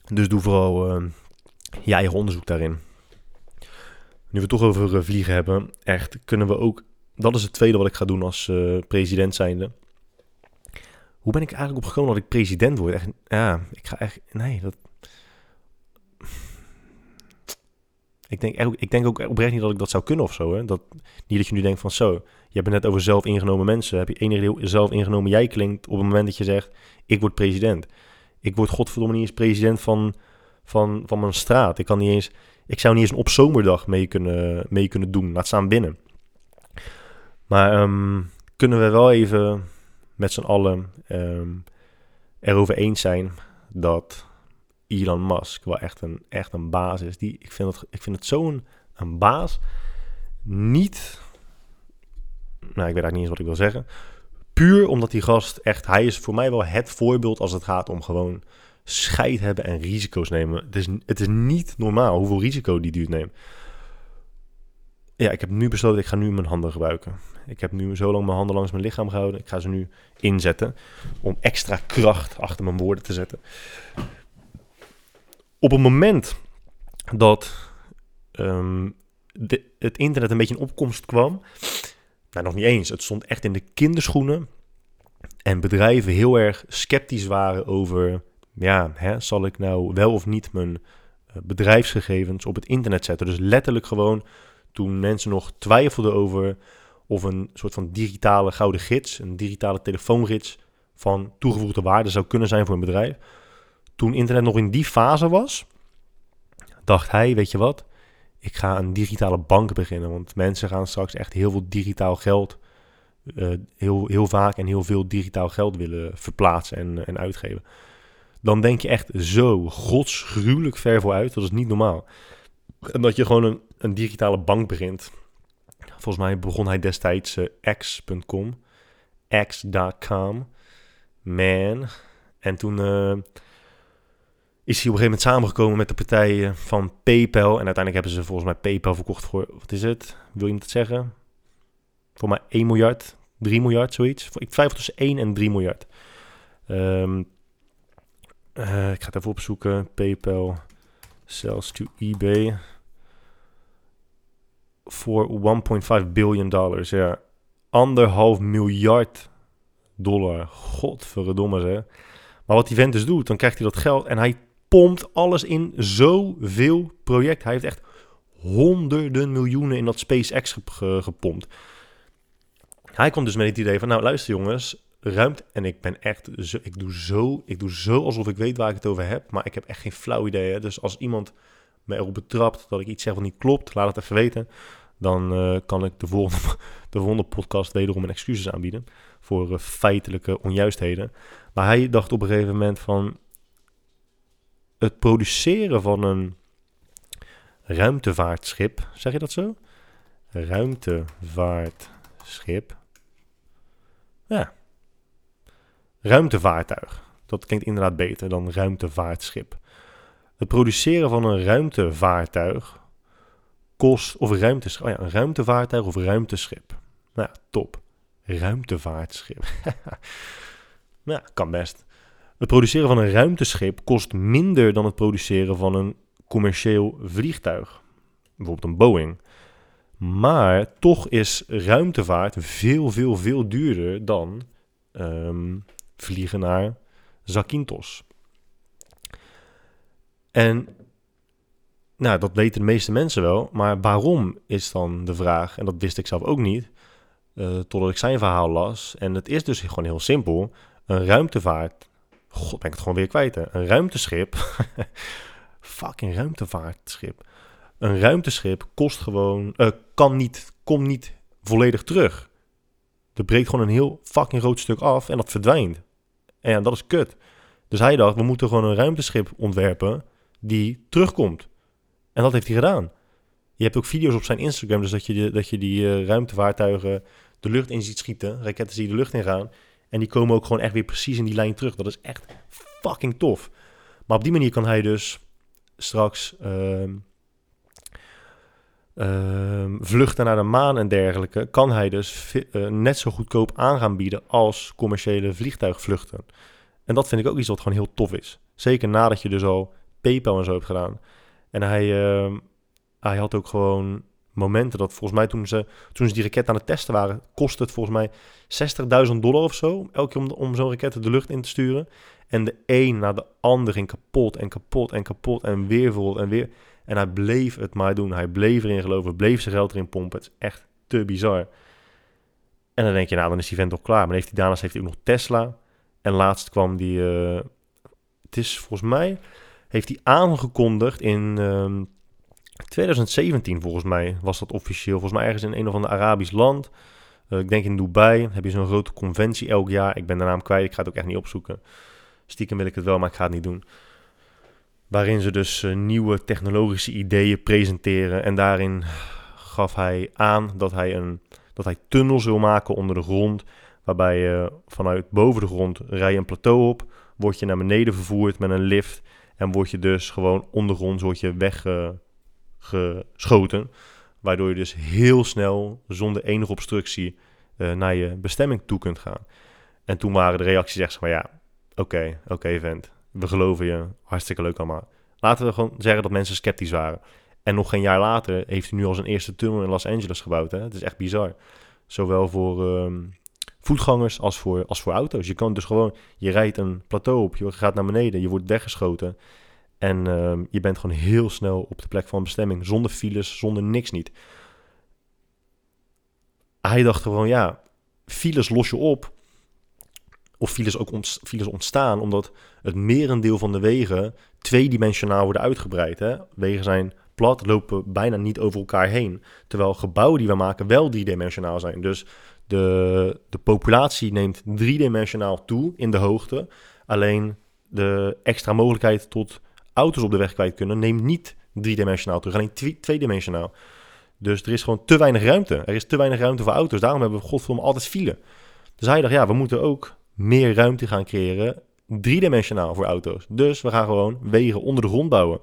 S1: Dus doe vooral uh, je eigen onderzoek daarin. Nu we het toch over vliegen hebben, echt kunnen we ook... Dat is het tweede wat ik ga doen als president zijnde. Hoe ben ik eigenlijk op gekomen dat ik president word? Echt, ja, ik ga echt... Nee, dat, Ik denk, ik denk ook oprecht niet dat ik dat zou kunnen of zo. Hè? Dat, niet dat je nu denkt van zo, je hebt het net over zelf ingenomen mensen. Heb je enige zelf ingenomen jij klinkt op het moment dat je zegt, ik word president. Ik word godverdomme niet eens president van, van, van mijn straat. Ik kan niet eens, ik zou niet eens een op zomerdag mee kunnen, mee kunnen doen. Laat staan binnen. Maar um, kunnen we wel even met z'n allen um, erover eens zijn dat Elon Musk wel echt een, echt een baas is. Die, ik, vind het, ik vind het zo'n een baas. Niet, nou ik weet eigenlijk niet eens wat ik wil zeggen. Puur omdat die gast echt, hij is voor mij wel het voorbeeld als het gaat om gewoon scheid hebben en risico's nemen. Het is, het is niet normaal hoeveel risico die duurt neemt. Ja, ik heb nu besloten, ik ga nu mijn handen gebruiken. Ik heb nu zo lang mijn handen langs mijn lichaam gehouden. Ik ga ze nu inzetten om extra kracht achter mijn woorden te zetten. Op het moment dat ehm, het internet een beetje in opkomst kwam, nou nog niet eens, het stond echt in de kinderschoenen. En bedrijven heel erg sceptisch waren over, ja, hè, zal ik nou wel of niet mijn eh, bedrijfsgegevens op het internet zetten? Dus letterlijk gewoon toen mensen nog twijfelden over of een soort van digitale gouden gids, een digitale telefoongids van toegevoegde waarde zou kunnen zijn voor een bedrijf. Toen internet nog in die fase was, dacht hij, weet je wat, ik ga een digitale bank beginnen, want mensen gaan straks echt heel veel digitaal geld, uh, heel, heel vaak en heel veel digitaal geld willen verplaatsen en, en uitgeven. Dan denk je echt zo godsgruwelijk ver vooruit, dat is niet normaal. En dat je gewoon een, een digitale bank begint. Volgens mij begon hij destijds uh, X.com. X.com. Man. En toen uh, is hij op een gegeven moment samengekomen met de partijen van PayPal. En uiteindelijk hebben ze volgens mij PayPal verkocht voor, wat is het? Wil je het zeggen? Voor mij 1 miljard, 3 miljard, zoiets. Ik twijfel tussen 1 en 3 miljard. Uh, ik ga het even opzoeken. PayPal sells to eBay voor 1,5 biljoen dollars. Ja, anderhalf miljard dollar. Godverdomme zeg. Maar wat die vent dus doet, dan krijgt hij dat geld en hij pompt alles in zoveel project. Hij heeft echt honderden miljoenen in dat SpaceX gepompt. Hij komt dus met het idee van, nou luister jongens, ruimte. En ik ben echt, ik doe zo, ik doe zo alsof ik weet waar ik het over heb, maar ik heb echt geen flauw idee. Hè? Dus als iemand me erop betrapt dat ik iets zeg wat niet klopt, laat het even weten. Dan uh, kan ik de volgende, de podcast wederom een excuses aanbieden voor uh, feitelijke onjuistheden. Maar hij dacht op een gegeven moment van het produceren van een ruimtevaartschip, zeg je dat zo? Ruimtevaartschip. Ja. Ruimtevaartuig. Dat klinkt inderdaad beter dan ruimtevaartschip. Het produceren van een ruimtevaartuig kost, of ruimteschip, oh ja, een ruimtevaartuig of ruimteschip. Nou top. Ruimtevaartschip. nou, kan best. Het produceren van een ruimteschip kost minder dan het produceren van een commercieel vliegtuig. Bijvoorbeeld een Boeing. Maar toch is ruimtevaart veel, veel, veel duurder dan um, vliegen naar Zakynthos. En nou, dat weten de meeste mensen wel. Maar waarom is dan de vraag? En dat wist ik zelf ook niet. Uh, totdat ik zijn verhaal las. En het is dus gewoon heel simpel. Een ruimtevaart. God, ben ik het gewoon weer kwijt. Een ruimteschip. fucking ruimtevaartschip. Een ruimteschip kost gewoon. Uh, kan niet. Komt niet volledig terug. Er breekt gewoon een heel fucking groot stuk af. En dat verdwijnt. En ja, dat is kut. Dus hij dacht, we moeten gewoon een ruimteschip ontwerpen die terugkomt. En dat heeft hij gedaan. Je hebt ook video's op zijn Instagram, dus dat je, die, dat je die uh, ruimtevaartuigen de lucht in ziet schieten. Raketten die de lucht in gaan. En die komen ook gewoon echt weer precies in die lijn terug. Dat is echt fucking tof. Maar op die manier kan hij dus straks uh, uh, vluchten naar de maan en dergelijke. Kan hij dus uh, net zo goedkoop aan gaan bieden als commerciële vliegtuigvluchten. En dat vind ik ook iets wat gewoon heel tof is. Zeker nadat je dus al PayPal en zo hebt gedaan. En hij, uh, hij had ook gewoon momenten dat volgens mij toen ze, toen ze die raket aan het testen waren, kostte het volgens mij 60.000 dollar of zo. Elke keer om, om zo'n raket de lucht in te sturen. En de een na de ander ging kapot en kapot en kapot en weer vol en weer. En hij bleef het maar doen. Hij bleef erin geloven, bleef zijn geld erin pompen. Het is echt te bizar. En dan denk je, nou, dan is die vent toch klaar. Maar heeft hij, daarnaast heeft hij ook nog Tesla. En laatst kwam die... Uh, het is volgens mij heeft hij aangekondigd in um, ehm, 2017 volgens mij was dat officieel. Volgens mij ergens in een of ander Arabisch land. Uh, ik denk in Dubai heb je zo'n grote conventie elk jaar. Ik ben de naam kwijt, ik ga het ook echt niet opzoeken. Stiekem wil ik het wel, maar ik ga het niet doen. Waarin ze dus uh, nieuwe technologische ideeën presenteren. En daarin gaf hij aan dat hij, een, dat hij tunnels wil maken onder de grond. Waarbij je vanuit boven de grond rij je een plateau op. Word je naar beneden vervoerd met een lift. En word je dus gewoon ondergronds word je weggeschoten. Waardoor je dus heel snel, zonder enige obstructie, uh, naar je bestemming toe kunt gaan. En toen waren de reacties echt van ja, oké, oké vent, we geloven je, hartstikke leuk allemaal. Laten we gewoon zeggen dat mensen sceptisch waren. En nog geen jaar later heeft hij nu al zijn eerste tunnel in Los Angeles gebouwd. Hè? Het is echt bizar. Zowel voor um, voetgangers als voor, als voor auto's. Je kan dus gewoon, je rijdt een plateau op, je gaat naar beneden, je wordt weggeschoten. En um, je bent gewoon heel snel op de plek van bestemming. Zonder files, zonder niks niet. Hij dacht gewoon, ja, files los je op. Of files ook files ontstaan omdat het merendeel van de wegen tweedimensionaal worden uitgebreid. Hè? Wegen zijn plat, lopen bijna niet over elkaar heen. Terwijl gebouwen die we maken wel driedimensionaal zijn. Dus de, de populatie neemt driedimensionaal toe in de hoogte. Alleen de extra mogelijkheid tot auto's op de weg kwijt kunnen neemt niet driedimensionaal terug, alleen tweedimensionaal. Dus er is gewoon te weinig ruimte. Er is te weinig ruimte voor auto's. Daarom hebben we godverdomme altijd file. Dus hij dacht, ja, we moeten ook meer ruimte gaan creëren, driedimensionaal voor auto's. Dus we gaan gewoon wegen onder de grond bouwen.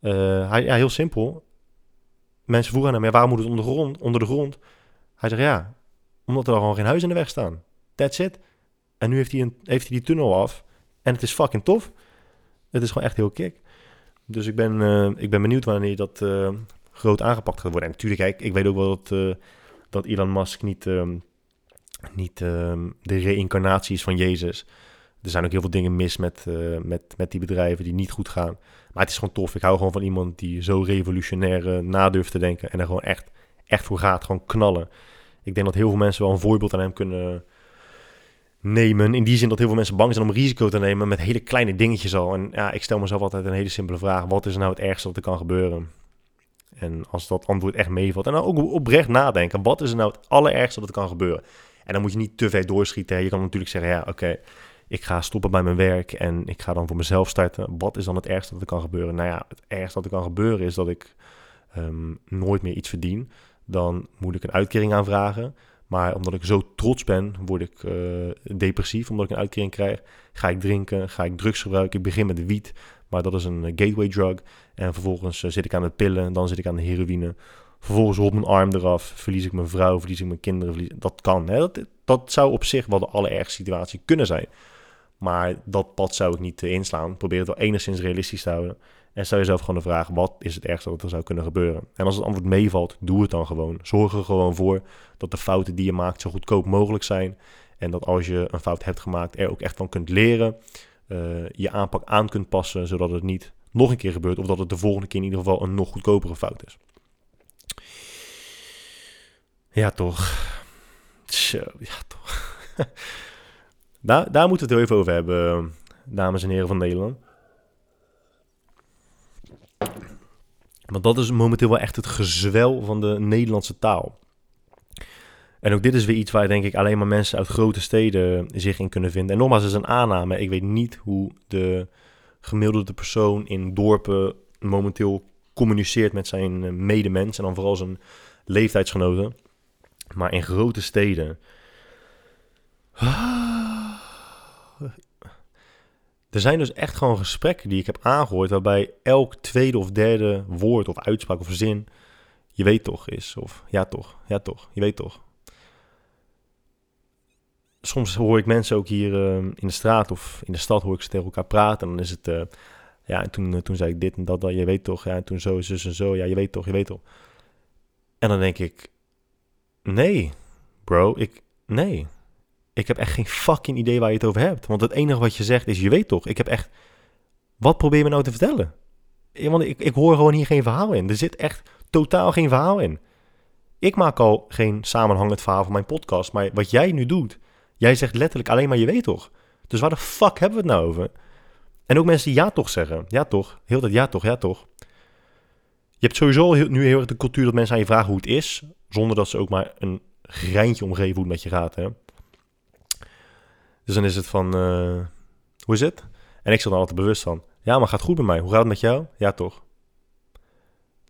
S1: Uh, hij, ja, heel simpel. Mensen vroegen aan hem, ja, waarom moet het onder de grond? Onder de grond? Hij zegt, ja, omdat er gewoon geen huis in de weg staan. That's it. En nu heeft hij, een, heeft hij die tunnel af. En het is fucking tof. Het is gewoon echt heel kick. Dus ik ben, uh, ik ben benieuwd wanneer dat uh, groot aangepakt gaat worden. En natuurlijk, kijk, ik weet ook wel dat, uh, dat Elon Musk niet, um, niet um, de reïncarnatie is van Jezus. Er zijn ook heel veel dingen mis met, met, met die bedrijven die niet goed gaan. Maar het is gewoon tof. Ik hou gewoon van iemand die zo revolutionair na durft te denken. En er gewoon echt, echt voor gaat. Gewoon knallen. Ik denk dat heel veel mensen wel een voorbeeld aan hem kunnen nemen. In die zin dat heel veel mensen bang zijn om risico te nemen met hele kleine dingetjes al. En ja, ik stel mezelf altijd een hele simpele vraag. Wat is nou het ergste wat er kan gebeuren? En als dat antwoord echt meevalt. En dan ook oprecht nadenken. Wat is nou het allerergste dat er kan gebeuren? En dan moet je niet te ver doorschieten. Je kan natuurlijk zeggen, ja, oké, ik ga stoppen bij mijn werk en ik ga dan voor mezelf starten. Wat is dan het ergste dat er kan gebeuren? Nou ja, het ergste dat er kan gebeuren is dat ik ehm, nooit meer iets verdien. Dan moet ik een uitkering aanvragen. Maar omdat ik zo trots ben, word ik uh, depressief. Omdat ik een uitkering krijg. Ga ik drinken, ga ik drugs gebruiken. Ik begin met wiet, maar dat is een eh, gateway drug. En vervolgens uh, zit ik aan de pillen, dan zit ik aan de heroïne. Vervolgens rolt mijn arm eraf, verlies ik mijn vrouw, verlies ik mijn kinderen. Verlies... Dat kan. Hè? Dat, dat zou op zich wel de allerergste situatie kunnen zijn. Maar dat pad zou ik niet inslaan. Probeer het wel enigszins realistisch te houden. En stel jezelf gewoon de vraag, wat is het ergste dat er zou kunnen gebeuren? En als het antwoord meevalt, doe het dan gewoon. Zorg er gewoon voor dat de fouten die je maakt zo goedkoop mogelijk zijn. En dat als je een fout hebt gemaakt, er ook echt van kunt leren. Uh, je aanpak aan kunt passen, zodat het niet nog een keer gebeurt. Of dat het de volgende keer in ieder geval een nog goedkopere fout is. Ja, toch. Ja, toch. daar, daar moeten we het even over hebben, dames en heren van Nederland. Want dat is momenteel wel echt het gezwel van de Nederlandse taal. En ook dit is weer iets waar denk ik alleen maar mensen uit grote steden zich in kunnen vinden. En nogmaals, het is een aanname. Ik weet niet hoe de gemiddelde persoon in dorpen momenteel communiceert met zijn medemens en dan vooral zijn leeftijdsgenoten. Maar in grote steden. Er zijn dus echt gewoon gesprekken die ik heb aangehoord waarbij elk tweede of derde woord of uitspraak of zin je weet toch is. Of ja toch, ja toch, je weet toch. Soms hoor ik mensen ook hier uh, in de straat of in de stad hoor ik ze tegen elkaar praten. En dan is het, uh, ja, en toen, uh, toen zei ik dit en dat, dat, je weet toch. Ja, en toen zo, zus en zo, ja, je weet toch, je weet toch. En dan denk ik, nee, bro, ik, nee. Ik heb echt geen fucking idee waar je het over hebt. Want het enige wat je zegt is, je weet toch. Ik heb echt... Wat probeer je me nou te vertellen? Want ik, ik hoor gewoon hier geen verhaal in. Er zit echt totaal geen verhaal in. Ik maak al geen samenhangend verhaal van mijn podcast. Maar wat jij nu doet... Jij zegt letterlijk alleen maar je weet toch. Dus waar de fuck hebben we het nou over? En ook mensen die ja toch zeggen. Ja toch. Heel dat ja toch, ja toch. Je hebt sowieso nu heel erg de cultuur dat mensen aan je vragen hoe het is. Zonder dat ze ook maar een greintje omgeven hoe met je gaat. Hè? Dus dan is het van, uh, hoe is het? En ik zat dan altijd bewust van, ja, maar gaat goed bij mij. Hoe gaat het met jou? Ja, toch?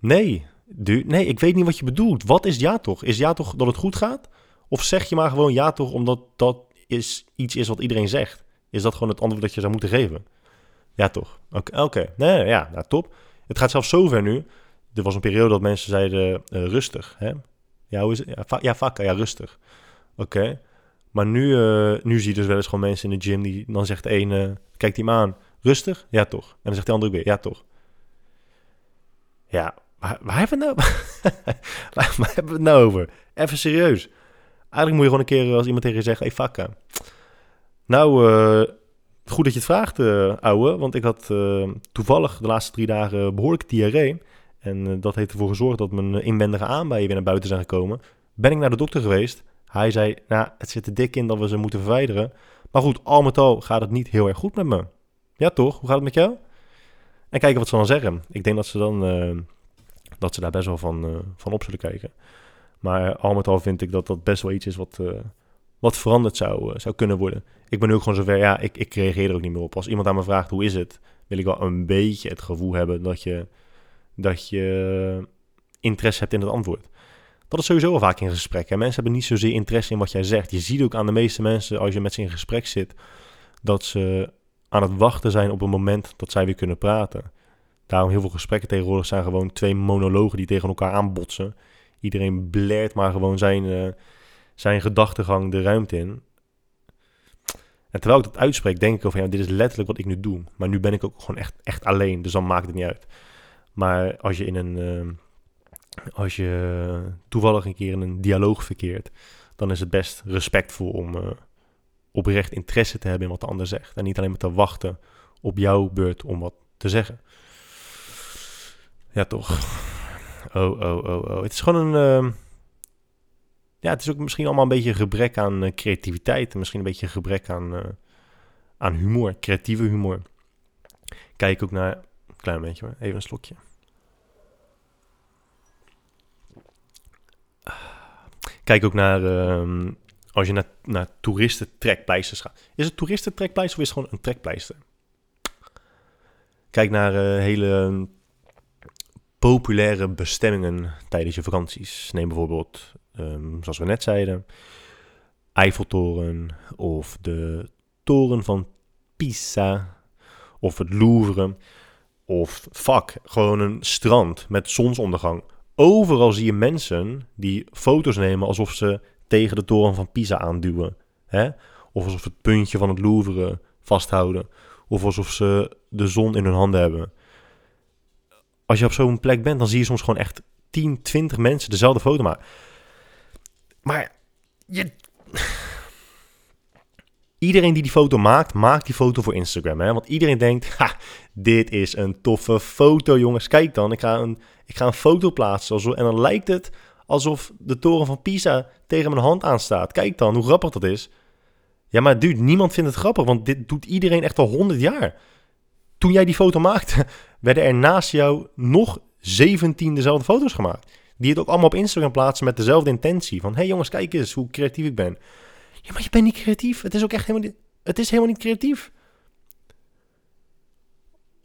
S1: Nee, du nee, ik weet niet wat je bedoelt. Wat is ja toch? Is ja toch dat het goed gaat? Of zeg je maar gewoon ja toch omdat dat is iets is wat iedereen zegt? Is dat gewoon het antwoord dat je zou moeten geven? Ja toch? Oké, oké. nee, ja, nou, top. Het gaat zelfs zover nu er was een periode dat mensen zeiden eh, rustig. Hè? Ja, hoe is het? Ja, va ja, rustig. Oké. Maar nu, uh, nu zie je dus wel eens gewoon mensen in de gym die dan zegt de ene, kijkt hij hem aan, rustig? Ja, toch. En dan zegt de andere weer, ja, toch. Ja, waar, waar hebben we nou? waar, hebben we het nou over? Even serieus. Eigenlijk moet je gewoon een keer als iemand tegen je zegt, hey, vakka. Nou, uh, goed dat je het vraagt, uh, ouwe. Want ik had uh, toevallig de laatste drie dagen behoorlijk diarree. En dat heeft ervoor gezorgd dat mijn inwendige aanbijen weer naar buiten zijn gekomen. Ben ik naar de dokter geweest. Hij zei, nou, het zit er dik in dat we ze moeten verwijderen. Maar goed, al met al gaat het niet heel erg goed met me. Ja, toch? Hoe gaat het met jou? En kijken wat ze dan zeggen. Ik denk dat ze dan dat ze daar best wel van, van op zullen kijken. Maar al met al vind ik dat dat best wel iets is wat, uh, wat veranderd zou, zou kunnen worden. Ik ben nu ook gewoon zover, ja, ik, ik reageer er ook niet meer op. Als iemand aan me vraagt hoe is het, wil ik wel een beetje het gevoel hebben dat je, dat je interesse hebt in het antwoord. Dat is sowieso wel vaak in gesprek. Hè? Mensen hebben niet zozeer interesse in wat jij zegt. Je ziet ook aan de meeste mensen, als je met ze in gesprek zit, dat ze aan het wachten zijn op een moment dat zij weer kunnen praten. Daarom heel veel gesprekken tegenwoordig zijn gewoon twee monologen die tegen elkaar aanbotsen. Iedereen blert maar gewoon zijn, uh, zijn gedachtegang de ruimte in. En terwijl ik dat uitspreek, denk ik over, ja, dit is letterlijk wat ik nu doe. Maar nu ben ik ook gewoon echt, echt alleen, dus dan maakt het niet uit. Maar als je in een, uh, als je toevallig een keer in een dialoog verkeert, dan is het best respectvol om uh, oprecht interesse te hebben in wat de ander zegt. En niet alleen maar te wachten op jouw beurt om wat te zeggen. Ja, toch. Oh, oh, oh, oh. Het is gewoon een. Uh, ja, het is ook misschien allemaal een beetje gebrek aan uh, creativiteit. Misschien een beetje gebrek aan, uh, aan humor, creatieve humor. Kijk ook naar. Klein beetje hoor, even een slokje. Kijk ook naar. Uh, als je naar, naar toeristentrekpleisters gaat. Is het toeristentrekpleister of is het gewoon een trekpleister? Kijk naar hele populaire bestemmingen tijdens je vakanties. Neem bijvoorbeeld, um, zoals we net zeiden, Eiffeltoren of de toren van Pisa of het Louvre of fuck, gewoon een strand met zonsondergang. Overal zie je mensen die foto's nemen alsof ze tegen de toren van Pisa aanduwen. Hè? Of alsof het puntje van het Louvre vasthouden. Of alsof ze de zon in hun handen hebben als je op zo'n plek bent, dan zie je soms gewoon echt 10, 20 mensen dezelfde foto maken. Maar je... Iedereen die die foto maakt, maakt die foto voor Instagram. Hè? Want iedereen denkt, ha, dit is een toffe foto, jongens. Kijk dan, ik ga een, ik ga een foto plaatsen. En dan lijkt het alsof de toren van Pisa tegen mijn hand aanstaat. Kijk dan, hoe grappig dat is. Ja, maar dude, niemand vindt het grappig, want dit doet iedereen echt al 100 jaar. Toen jij die foto maakte, werden er naast jou nog 17 dezelfde foto's gemaakt. Die het ook allemaal op Instagram plaatsen met dezelfde intentie. Van, hey jongens, kijk eens hoe creatief ik ben. Ja, maar je bent niet creatief. Het is ook echt helemaal het is helemaal niet creatief.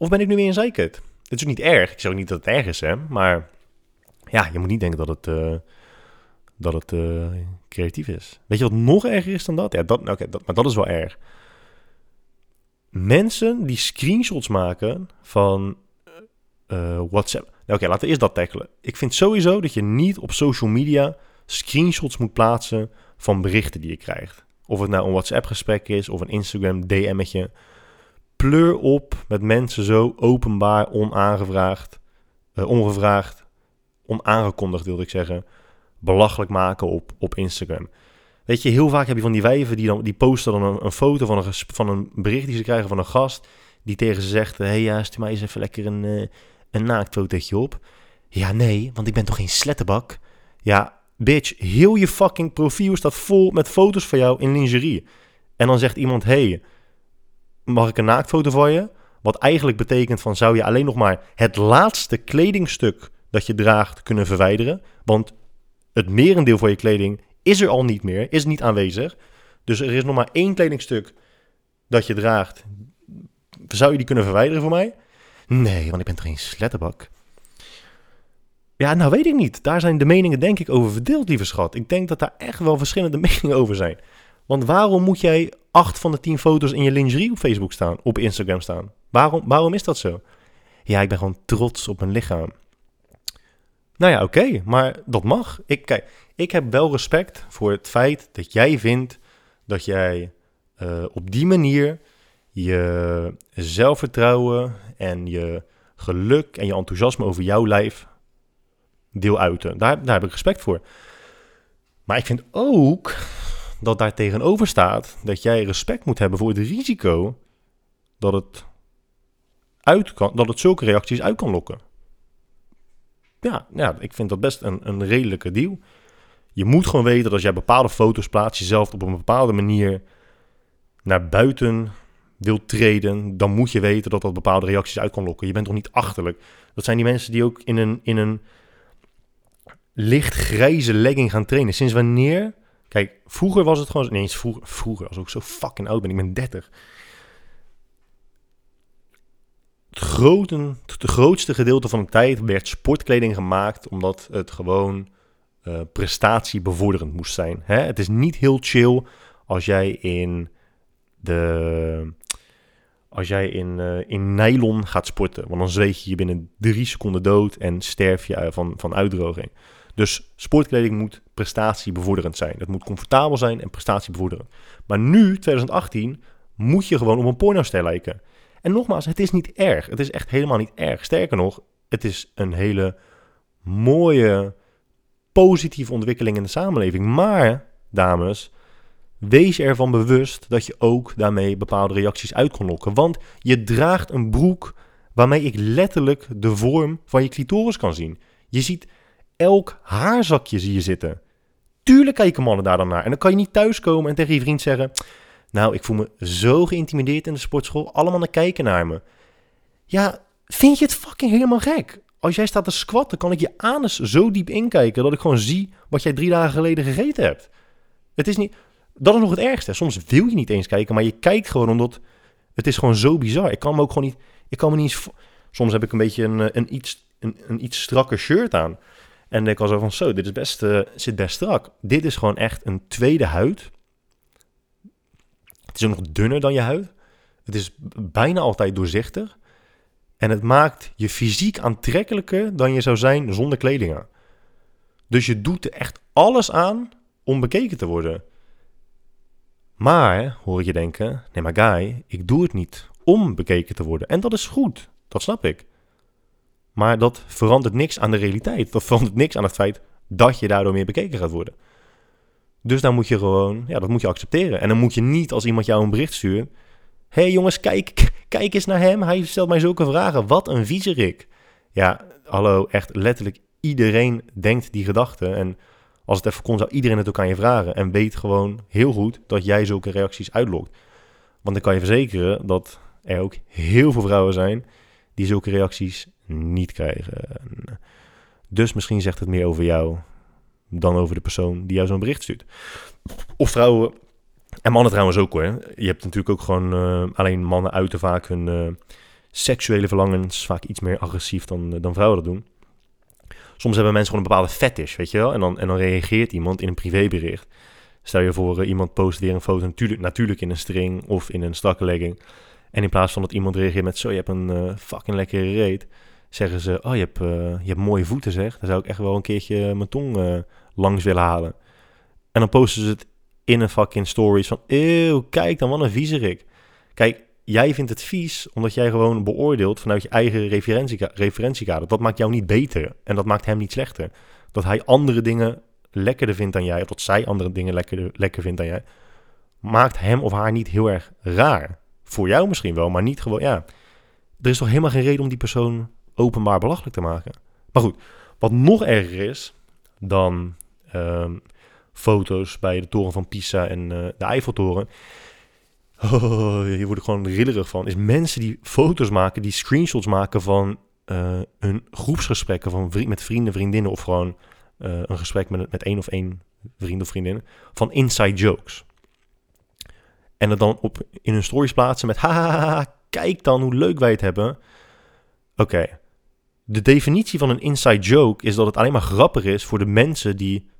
S1: Of ben ik nu weer een zeikert? Het is ook niet erg. Ik zeg niet dat het erg is, hè. Maar ja, je moet niet denken dat het, uh, dat het uh, creatief is. Weet je wat nog erger is dan dat? Ja, dat, oké, dat, maar dat is wel erg mensen die screenshots maken van uh, WhatsApp. Nou, Oké, laten we eerst dat tackelen. Ik vind sowieso dat je niet op social media screenshots moet plaatsen van berichten die je krijgt. Of het nou een WhatsApp-gesprek is of een Instagram DM'tje. Pleur op met mensen zo openbaar, onaangevraagd, uh, ongevraagd, onaangekondigd wilde ik zeggen, belachelijk maken op, op Instagram. Weet je, heel vaak heb je van die wijven die, dan, die posten dan een, foto van een, van een bericht die ze krijgen van een gast. Die tegen ze zegt, hé hey, ja, stuur mij eens even lekker een, uh, een naaktfotootje op. Ja, nee, want ik ben toch geen slettenbak? Ja, bitch, heel je fucking profiel staat vol met foto's van jou in lingerie. En dan zegt iemand, hey, mag ik een naaktfoto van je? Wat eigenlijk betekent van, zou je alleen nog maar het laatste kledingstuk dat je draagt kunnen verwijderen? Want het merendeel van je kleding is er al niet meer, is niet aanwezig. Dus er is nog maar één kledingstuk dat je draagt. Zou je die kunnen verwijderen voor mij? Nee, want ik ben geen sletterbak. Ja, nou weet ik niet. Daar zijn de meningen denk ik over verdeeld, lieve schat. Ik denk dat daar echt wel verschillende meningen over zijn. Want waarom moet jij acht van de tien foto's in je lingerie op Facebook staan, op Instagram staan? Waarom, waarom is dat zo? Ja, ik ben gewoon trots op mijn lichaam. Nou ja, oké, maar dat mag. Ik, kijk, ik heb wel respect voor het feit dat jij vindt dat jij eh, op die manier je zelfvertrouwen en je geluk en je enthousiasme over jouw lijf deel uiten. Daar, daar heb ik respect voor. Maar ik vind ook dat daar tegenover staat dat jij respect moet hebben voor het risico dat het, uit kan, dat het zulke reacties uit kan lokken. Ja, ja, ik vind dat best een, een redelijke deal. Je moet gewoon weten dat als jij bepaalde foto's plaatst, jezelf op een bepaalde manier naar buiten wilt treden, dan moet je weten dat dat bepaalde reacties uit kan lokken. Je bent toch niet achterlijk. Dat zijn die mensen die ook in een, in een licht grijze legging gaan trainen. Sinds wanneer? Kijk, vroeger was het gewoon... Nee, vroeger, vroeger, als ik zo fucking oud ben, ik ben 30. Het, het grootste gedeelte van de tijd werd sportkleding gemaakt omdat het gewoon uh, prestatiebevorderend moest zijn. Hè? Het is niet heel chill als jij in de als jij in, uh, in nylon gaat sporten. Want dan zweet je je binnen drie seconden dood en sterf je van, van uitdroging. Dus sportkleding moet prestatiebevorderend zijn. Het moet comfortabel zijn en prestatiebevorderend. Maar nu, 2018, moet je gewoon op een pornoster lijken. En nogmaals, het is niet erg. Het is echt helemaal niet erg. Sterker nog, het is een hele mooie, positieve ontwikkeling in de samenleving. Maar, dames, wees ervan bewust dat je ook daarmee bepaalde reacties uit kan lokken. Want je draagt een broek waarmee ik letterlijk de vorm van je clitoris kan zien. Je ziet elk haarzakje zie je zitten. Tuurlijk kijken mannen daar dan naar. En dan kan je niet thuiskomen en tegen je vriend zeggen... Nou, ik voel me zo geïntimideerd in de sportschool. Alle mannen kijken naar me. Ja, vind je het fucking helemaal gek? Als jij staat te squatten, kan ik je anus zo diep inkijken... dat ik gewoon zie wat jij drie dagen geleden gegeten hebt. Het is niet... Dat is nog het ergste. Soms wil je niet eens kijken, maar je kijkt gewoon omdat... Het is gewoon zo bizar. Ik kan me ook gewoon niet... Ik kan me niet eens... Soms heb ik een beetje een, een, iets, een, een iets strakker shirt aan. En ik was zo van, zo, dit is best, uh, zit best strak. Dit is gewoon echt een tweede huid. Het is ook nog dunner dan je huid. Het is bijna altijd doorzichtig. En het maakt je fysiek aantrekkelijker dan je zou zijn zonder kleding aan. Dus je doet er echt alles aan om bekeken te worden. Maar, hoor je denken, nee maar guy, ik doe het niet om bekeken te worden. En dat is goed, dat snap ik. Maar dat verandert niks aan de realiteit. Dat verandert niks aan het feit dat je daardoor meer bekeken gaat worden. Dus dan moet je gewoon, ja, dat moet je accepteren. En dan moet je niet als iemand jou een bericht stuurt. Hé hey jongens, kijk, kijk eens naar hem. Hij stelt mij zulke vragen. Wat een viezerik. Ja, hallo, echt letterlijk iedereen denkt die gedachten. En als het even kon, zou iedereen het ook aan je vragen. En weet gewoon heel goed dat jij zulke reacties uitlokt. Want dan kan je verzekeren dat er ook heel veel vrouwen zijn die zulke reacties niet krijgen. Dus misschien zegt het meer over jou dan over de persoon die jou zo'n bericht stuurt. Of vrouwen, en mannen trouwens ook hoor. Je hebt natuurlijk ook gewoon, uh, alleen mannen uiten vaak hun uh, seksuele verlangens vaak iets meer agressief dan, dan vrouwen dat doen. Soms hebben mensen gewoon een bepaalde fetish, weet je wel. En dan, en dan reageert iemand in een privébericht. Stel je voor, iemand post weer een foto natuurlijk, natuurlijk in een string of in een strakke legging. En in plaats van dat iemand reageert met zo, je hebt een fucking lekkere reet zeggen ze: Oh, je hebt, uh, je hebt mooie voeten, zeg. Dan zou ik echt wel een keertje mijn tong uh, langs willen halen. En dan posten ze het in een fucking stories van: Eeuw, kijk dan, wat een viezerik. Kijk, jij vindt het vies omdat jij gewoon beoordeelt vanuit je eigen referentieka referentiekader. Dat maakt jou niet beter en dat maakt hem niet slechter. Dat hij andere dingen lekkerder vindt dan jij, of dat zij andere dingen lekkerder, lekker vindt dan jij, maakt hem of haar niet heel erg raar. Voor jou misschien wel, maar niet gewoon, ja. Er is toch helemaal geen reden om die persoon openbaar belachelijk te maken. Maar goed, wat nog erger is dan ehm, foto's bij de toren van Pisa en uh, de Eiffeltoren. Oh, hier word ik gewoon rillerig van. Is mensen die foto's maken, die screenshots maken van uh, hun groepsgesprekken van met vrienden, vriendinnen. Of gewoon uh, een gesprek met, met één of één vriend of vriendin. Van inside jokes. En het dan op, in hun stories plaatsen met haha, kijk dan hoe leuk wij het hebben. Oké, de definitie van een inside joke is dat het alleen maar grappig is voor de mensen die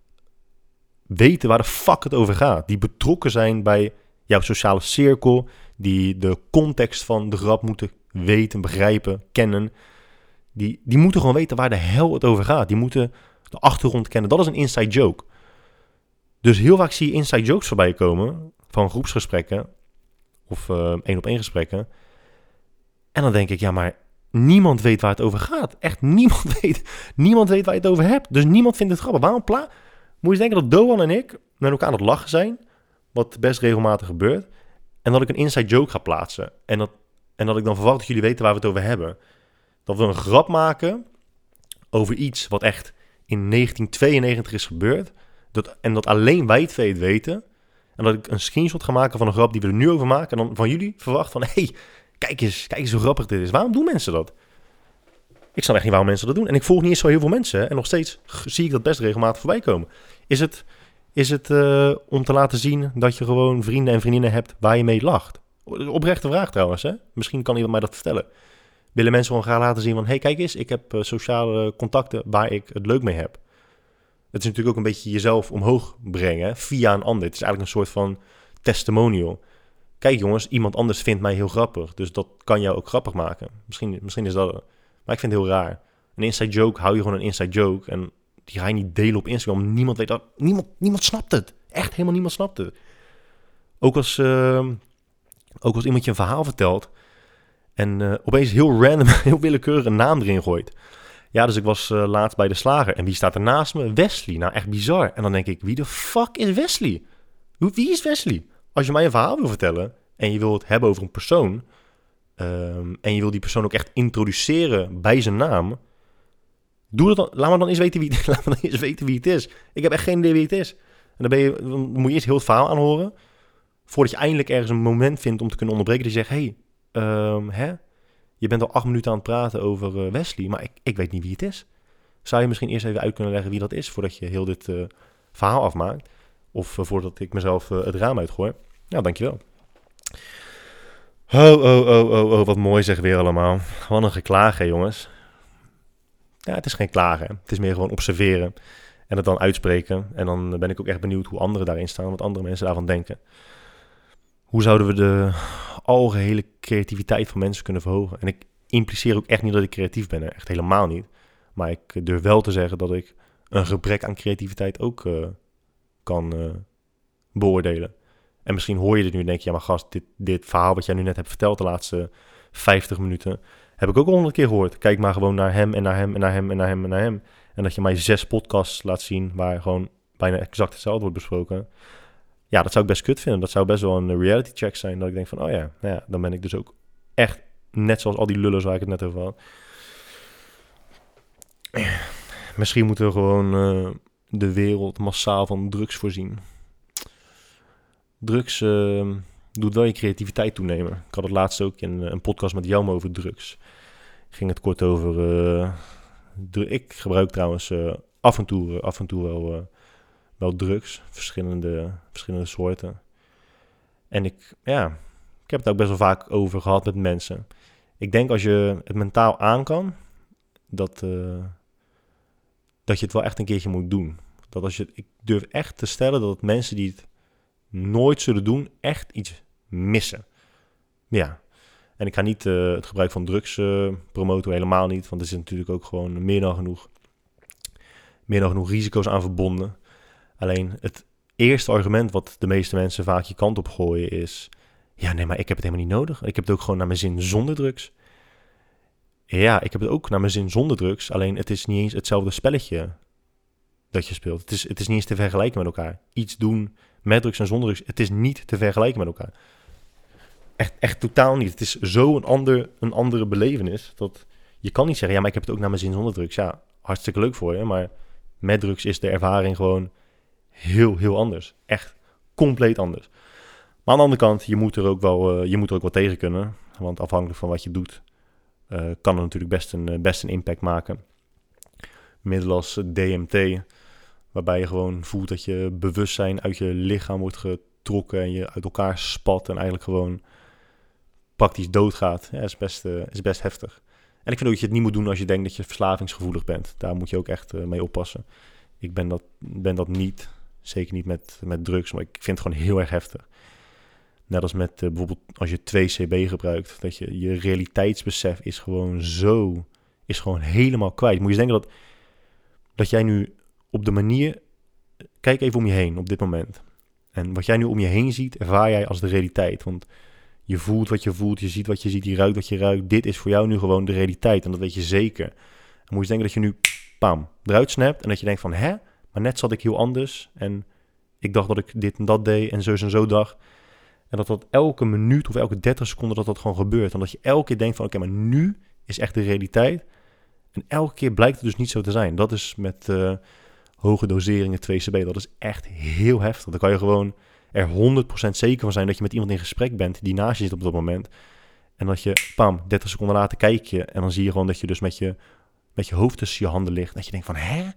S1: weten waar de fuck het over gaat. Die betrokken zijn bij jouw sociale cirkel, die de context van de grap moeten weten, begrijpen, kennen. Die, die moeten gewoon weten waar de hel het over gaat. Die moeten de achtergrond kennen. Dat is een inside joke. Dus heel vaak zie je inside jokes voorbij komen van groepsgesprekken of uh, één op één gesprekken. En dan denk ik, ja, maar niemand weet waar het over gaat. Echt niemand weet, niemand weet waar je het over hebt. Dus niemand vindt het grappig. Waarom pla Moet je denken dat Doan en ik met elkaar aan het lachen zijn, wat best regelmatig gebeurt, en dat ik een inside joke ga plaatsen. En dat, en dat ik dan verwacht dat jullie weten waar we het over hebben. Dat we een grap maken over iets wat echt in 1992 is gebeurd. Dat, en dat alleen wij twee het weten. En dat ik een screenshot ga maken van een grap die we er nu over maken. En dan van jullie verwacht van, hey, kijk eens, kijk eens hoe grappig dit is. Waarom doen mensen dat? Ik snap echt niet waarom mensen dat doen. En ik volg niet eens zo heel veel mensen. En nog steeds zie ik dat best regelmatig voorbij komen. Is het, is het uh, om te laten zien dat je gewoon vrienden en vriendinnen hebt waar je mee lacht? Oprechte vraag trouwens, hè? Misschien kan iemand mij dat vertellen. Willen mensen gewoon graag laten zien van... hey, kijk eens, ik heb uh, sociale contacten waar ik het leuk mee heb. Het is natuurlijk ook een beetje jezelf omhoog brengen via een ander. Het is eigenlijk een soort van testimonial. Kijk jongens, iemand anders vindt mij heel grappig. Dus dat kan jou ook grappig maken. Misschien, misschien is dat... Maar ik vind het heel raar. Een inside joke, hou je gewoon een inside joke. En die ga je niet delen op Instagram. Niemand weet dat. Niemand, niemand snapt het. Echt helemaal niemand snapt het. Ook als, uh, ook als iemand je een verhaal vertelt. En uh, opeens heel random, heel willekeurig een naam erin gooit. Ja, dus ik was uh, laatst bij de slager. En wie staat er naast me? Wesley. Nou, echt bizar. En dan denk ik, wie de fuck is Wesley? Wie is Wesley? Als je mij een verhaal wil vertellen en je wil het hebben over een persoon... Um, en je wil die persoon ook echt introduceren bij zijn naam... Doe dat dan, laat me dan eens weten wie, laat me dan eens weten wie het is. Ik heb echt geen idee wie het is. En dan, ben je, moet je eerst heel het verhaal aanhoren... voordat je eindelijk ergens een moment vindt om te kunnen onderbreken... die zegt, hey, um, hè? je bent al acht minuten aan het praten over uh, Wesley, maar ik, ik weet niet wie het is. Zou je misschien eerst even uit kunnen leggen wie dat is, voordat je heel dit uh, verhaal afmaakt? Of uh, voordat ik mezelf het raam uitgooi? Nou, dankjewel. Oh, oh, oh, oh, oh, wat mooi zeg weer allemaal. Wat een geklagen, jongens. Ja, het is geen klagen. Het is meer gewoon observeren en het dan uitspreken. En dan ben ik ook echt benieuwd hoe anderen daarin staan, wat andere mensen daarvan denken. Hoe zouden we de algehele creativiteit van mensen kunnen verhogen? En ik impliceer ook echt niet dat ik creatief ben, echt helemaal niet. Maar ik durf wel te zeggen dat ik een gebrek aan creativiteit ook uh, kan uh, beoordelen. En misschien hoor je dit nu en denk je, ja maar gast, dit, dit verhaal wat jij nu net hebt verteld de laatste 50 minuten, heb ik ook al honderd keer gehoord. Kijk maar gewoon naar hem en naar hem en naar hem en naar hem en naar hem. En dat je mij zes podcasts laat zien waar gewoon bijna exact hetzelfde wordt besproken. Ja, dat zou ik best kut vinden. Dat zou best wel een reality check zijn. Dat ik denk van, oh ja, nou ja dan ben ik dus ook echt net zoals al die lullers waar ik het net over had. Misschien moeten we gewoon uh, de wereld massaal van drugs voorzien. Drugs uh, doet wel je creativiteit toenemen. Ik had het laatst ook in eh, een podcast met Jan over drugs. Ging het kort over. Uh, ik gebruik trouwens uh, af en toe, af en toe wel, wel drugs, verschillende, verschillende soorten. En ik, ja, ik heb het ook best wel vaak over gehad met mensen. Ik denk als je het mentaal aan kan, dat, dat je het wel echt een keertje moet doen. Dat als je, ik durf echt te stellen dat mensen die het nooit zullen doen, echt iets missen. Ja. En ik ga niet uh, het gebruik van drugs uh, promoten, helemaal niet. Want er zit natuurlijk ook gewoon meer dan genoeg, meer dan genoeg risico's aan verbonden. Alleen het eerste argument wat de meeste mensen vaak je kant op gooien is... Ja, nee, maar ik heb het helemaal niet nodig. Ik heb het ook gewoon naar mijn zin zonder drugs. Ja, ik heb het ook naar mijn zin zonder drugs. Alleen het is niet eens hetzelfde spelletje dat je speelt. Het is, het is niet eens te vergelijken met elkaar. Iets doen met drugs en zonder drugs, het is niet te vergelijken met elkaar. Echt, echt totaal niet. Het is zo een, ander, een andere belevenis. Dat je kan niet zeggen, ja, maar ik heb het ook naar mijn zin zonder drugs. Ja, hartstikke leuk voor je. Maar met drugs is de ervaring gewoon heel, heel anders. Echt compleet anders. Maar aan de andere kant, je moet er ook wel, uh, je moet er ook wel tegen kunnen. Want afhankelijk van wat je doet, kan het natuurlijk best een, uh, best een impact maken. Middelen als DMT, waarbij je gewoon voelt dat je bewustzijn uit je lichaam wordt getrokken en je uit elkaar spat en eigenlijk gewoon praktisch doodgaat. Ja, is best, uh, is best heftig. En ik vind ook dat je het niet moet doen als je denkt dat je verslavingsgevoelig bent. Daar moet je ook echt mee oppassen. Ik ben dat, ben dat niet. Zeker niet met, met drugs, maar ik vind het gewoon heel erg heftig. Net als met uh, bijvoorbeeld als je 2CB gebruikt. Dat je, je realiteitsbesef is gewoon zo, is gewoon helemaal kwijt. Moet je denken dat, dat jij nu op de manier... Kijk even om je heen op dit moment. En wat jij nu om je heen ziet, ervaar jij als de realiteit. Want je voelt wat je voelt, je ziet wat je ziet, je ruikt wat je ruikt. Dit is voor jou nu gewoon de realiteit en dat weet je zeker. Dan moet je denken dat je nu, pam, eruit snapt en dat je denkt van, hè, maar net zat ik heel anders en ik dacht dat ik dit en dat deed en zo en zo dacht. En dat dat elke minuut of elke 30 seconden dat dat gewoon gebeurt. En dat je elke keer denkt van, oké, maar nu is echt de realiteit. En elke keer blijkt het dus niet zo te zijn. Dat is met uh, hoge doseringen 2CB, dat is echt heel heftig. Dan kan je gewoon er 100% zeker van zijn dat je met iemand in gesprek bent die naast je zit op dat moment. En dat je, pam, 30 seconden later kijk je en dan zie je gewoon dat je dus met je, met je hoofd tussen je handen ligt. Dat je denkt van, hè?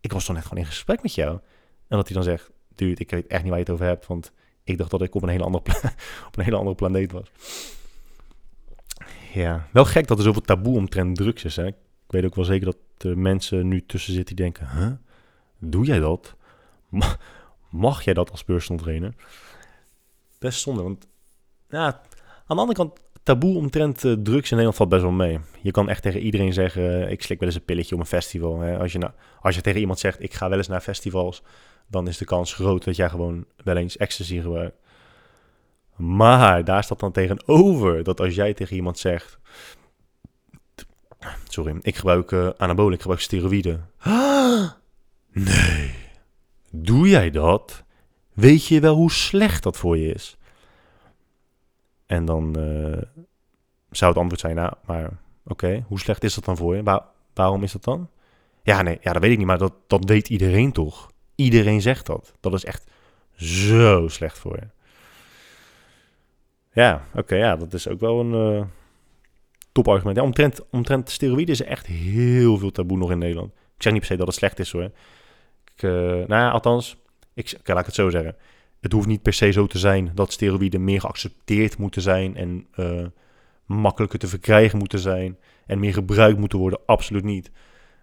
S1: Ik was toch net gewoon in gesprek met jou? En dat hij dan zegt, dude, ik weet echt niet waar je het over hebt, want ik dacht dat ik op een hele andere, op een hele andere planeet was. Ja, wel gek dat er zoveel taboe omtrent drugs is. Ik weet ook wel zeker dat er mensen nu tussen zitten die denken? Doe jij dat? Mag jij dat als personal trainer? Best zonde, want ja, aan de andere kant, taboe omtrent uh, drugs in Nederland valt best wel mee. Je kan echt tegen iedereen zeggen, eh, ik slik wel eens een pilletje op een festival. Als, je nou, als je tegen iemand zegt, ik ga wel eens naar festivals, dan is de kans groot dat jij gewoon wel eens ecstasy gebruikt. Maar daar staat dan tegenover dat als jij tegen iemand zegt, sorry, ik gebruik uh, ik gebruik steroïden. Nee. Doe jij dat? Weet je wel hoe slecht dat voor je is? En dan uh, zou het antwoord zijn, nou, maar oké, hoe slecht is dat dan voor je? waarom is dat dan? Ja, nee, ja, dat weet ik niet, maar dat, dat weet iedereen toch? Iedereen zegt dat. Dat is echt zo slecht voor je. Ja, oké, ja, dat is ook wel een uh, topargument. Ja, omtrent, omtrent steroïden is er echt heel veel taboe nog in Nederland. Ik zeg niet per se dat het slecht is hoor. Ik, uh, nou ja, althans, ik, okay, laat ik het zo zeggen. Het hoeft niet per se zo te zijn dat steroïden meer geaccepteerd moeten zijn en uh, makkelijker te verkrijgen moeten zijn en meer gebruikt moeten worden. Absoluut niet.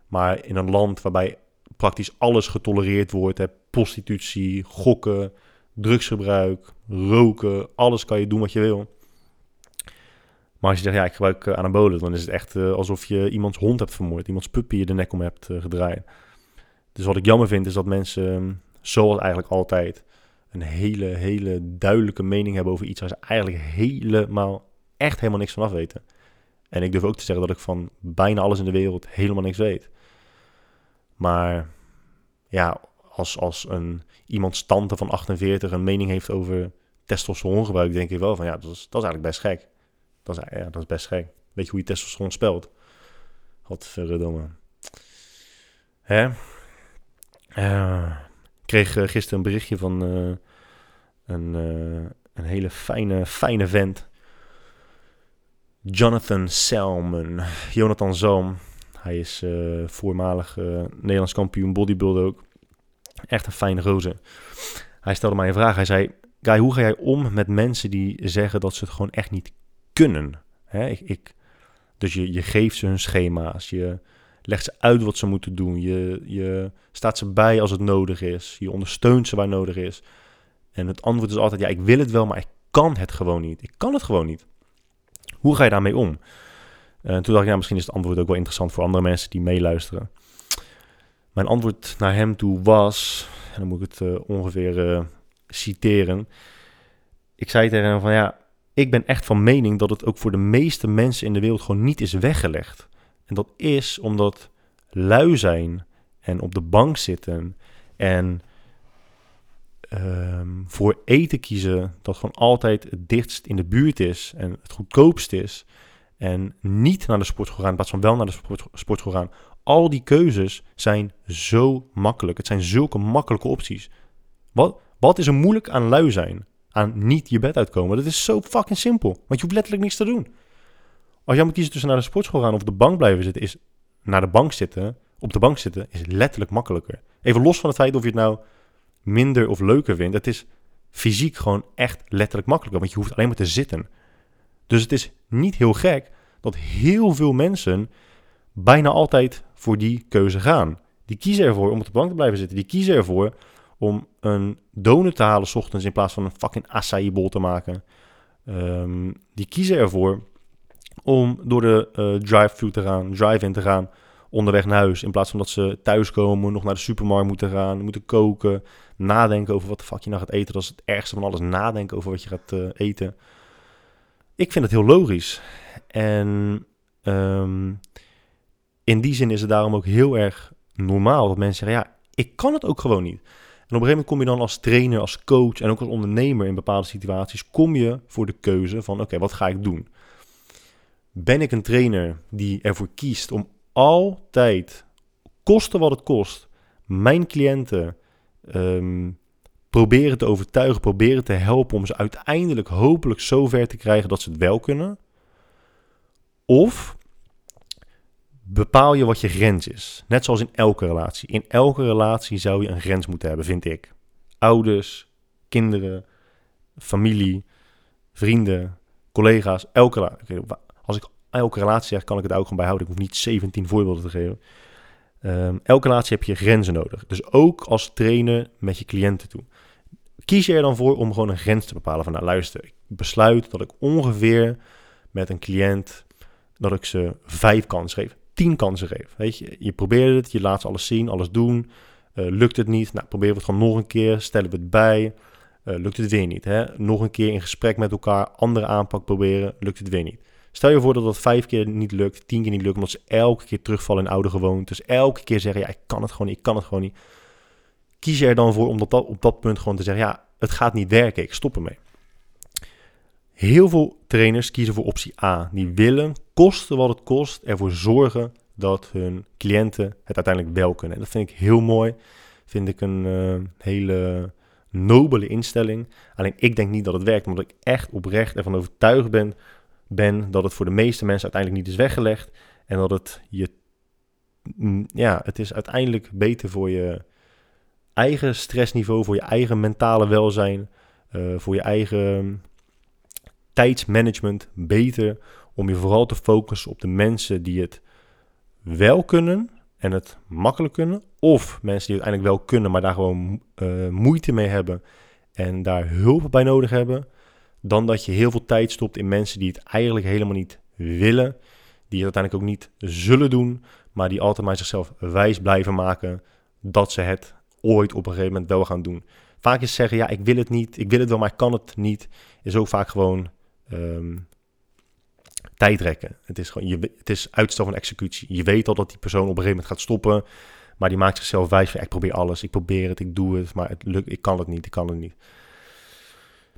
S1: Maar in een land waarbij praktisch alles getolereerd wordt, hè, prostitutie, gokken, drugsgebruik, roken, alles kan je doen wat je wil. Maar als je zegt, ja, ik gebruik uh, anabolen, dan is het echt uh, alsof je iemands hond hebt vermoord, iemands puppy je de nek om hebt gedraaid. Dus wat ik jammer vind, is dat mensen, zoals eigenlijk altijd, een hele, hele duidelijke mening hebben over iets waar ze eigenlijk helemaal, echt helemaal niks van af weten. En ik durf ook te zeggen dat ik van bijna alles in de wereld helemaal niks weet. Maar ja, als, als een, iemands tante van 48 een mening heeft over testosterongebruik, denk ik wel van ja, dat is, dat is eigenlijk best gek. Dat is, ja, dat is best gek. Weet je hoe je testosteron spelt? Wat verdomme. Hè? Ik kreeg uh, gisteren een berichtje van uh, een, een hele fijne, fijne vent. Jonathan Selman. Jonathan Zoom. Hij is voormalig Nederlands kampioen bodybuilder ook. Echt een fijne roze. Hij stelde mij een vraag. Hij zei, Guy, hoe ga jij om met mensen die zeggen dat ze het gewoon echt niet kunnen? Hè, ik, ik, dus je, je geeft ze hun schema's, je legt ze uit wat ze moeten doen, je, je staat ze bij als het nodig is, je ondersteunt ze waar nodig is. En het antwoord is altijd, ja, ik wil het wel, maar ik kan het gewoon niet. Ik kan het gewoon niet. Hoe ga je daarmee om? En toen dacht ik, ja, misschien is het antwoord ook wel interessant voor andere mensen die meeluisteren. Mijn antwoord naar hem toe was, en dan moet ik het uh, ongeveer uh, citeren. Ik zei tegen hem van ja, ik ben echt van mening dat het ook voor de meeste mensen in de wereld gewoon niet is weggelegd. En dat is omdat lui zijn en op de bank zitten en um, voor eten kiezen dat gewoon altijd het dichtst in de buurt is en het goedkoopst is. En niet naar de sportschool gaan, in plaats van wel naar de sport, sportschool. Al die keuzes zijn zo makkelijk. Het zijn zulke makkelijke opties. Wat, wat is er moeilijk aan lui zijn? Aan niet je bed uitkomen? Dat is zo fucking simpel. Want je hoeft letterlijk niks te doen. Als jij moet kiezen tussen naar de sportschool gaan of op de bank blijven zitten, is naar de bank zitten, op de bank zitten, is letterlijk makkelijker. Even los van het feit of je het nou minder of leuker vindt. Het is fysiek gewoon echt letterlijk makkelijker, want je hoeft alleen maar te zitten. Dus het is niet heel gek dat heel veel mensen bijna altijd voor die keuze gaan. Die kiezen ervoor om op de bank te blijven zitten. Die kiezen ervoor om een donut te halen s ochtends in plaats van een fucking acai bol te maken. Um, die kiezen ervoor om door de uh, drive-thru te gaan, drive-in te gaan, onderweg naar huis. In plaats van dat ze thuiskomen, nog naar de supermarkt moeten gaan, moeten koken, nadenken over wat de fuck je nou gaat eten. Dat is het ergste van alles, nadenken over wat je gaat uh, eten. Ik vind het heel logisch. En um, in die zin is het daarom ook heel erg normaal dat mensen zeggen, ja, ik kan het ook gewoon niet. En op een gegeven moment kom je dan als trainer, als coach en ook als ondernemer in bepaalde situaties, kom je voor de keuze van, oké, wat ga ik doen? Ben ik een trainer die ervoor kiest om altijd, kosten wat het kost, mijn cliënten um, proberen te overtuigen, proberen te helpen om ze uiteindelijk hopelijk zo ver te krijgen dat ze het wel kunnen? Of bepaal je wat je grens is. Net zoals in elke relatie. In elke relatie zou je een grens moeten hebben, vind ik. Ouders, kinderen, familie, vrienden, collega's. Elke, ik elke relatie kan ik het ook gewoon bijhouden. Ik hoef niet 17 voorbeelden te geven. Um, elke relatie heb je grenzen nodig. Dus ook als trainer met je cliënten toe. Kies je er dan voor om gewoon een grens te bepalen van, nou luister, ik besluit dat ik ongeveer met een cliënt, dat ik ze vijf kansen geef tien kansen geven. Weet je, je probeert het, je laat ze alles zien, alles doen. Uh, lukt het niet? Nou, proberen we het gewoon nog een keer. Stellen we het bij. Uh, lukt het weer niet? Hè? Nog een keer in gesprek met elkaar, andere aanpak proberen. Lukt het weer niet? Stel je voor dat dat vijf keer niet lukt, tien keer niet lukt, omdat ze elke keer terugvallen in oude gewoontes. Elke keer zeggen, ja, ik kan het gewoon niet, ik kan het gewoon niet. Kies je er dan voor om dat, op dat punt gewoon te zeggen, ja, het gaat niet werken, ik stop ermee. Heel veel trainers kiezen voor optie A. Die willen, kosten wat het kost, ervoor zorgen dat hun cliënten het uiteindelijk wel kunnen. En dat vind ik heel mooi. Vind ik een uh, hele nobele instelling. Alleen ik denk niet dat het werkt, omdat ik echt oprecht ervan overtuigd ben, ben dat het voor de meeste mensen uiteindelijk niet is weggelegd. En dat het je. Mm, ja, het is uiteindelijk beter voor je eigen stressniveau, voor je eigen mentale welzijn, uh, voor je eigen tijdsmanagement beter om je vooral te focussen op de mensen die het wel kunnen en het makkelijk kunnen. Of mensen die het uiteindelijk wel kunnen, maar daar gewoon uh, moeite mee hebben en daar hulp bij nodig hebben. Dan dat je heel veel tijd stopt in mensen die het eigenlijk helemaal niet willen. Die het uiteindelijk ook niet zullen doen, maar die altijd maar zichzelf wijs blijven maken dat ze het ooit op een gegeven moment wel gaan doen. Vaak is zeggen, ja, ik wil het niet, ik wil het wel, maar ik kan het niet, is ook vaak gewoon um, tijdrekken. Het is, gewoon, je, het is uitstel van executie. Je weet al dat die persoon op een gegeven moment gaat stoppen, maar die maakt zichzelf wijs van, ik probeer alles, ik probeer het, ik doe het, maar het lukt, ik kan het niet, ik kan het niet.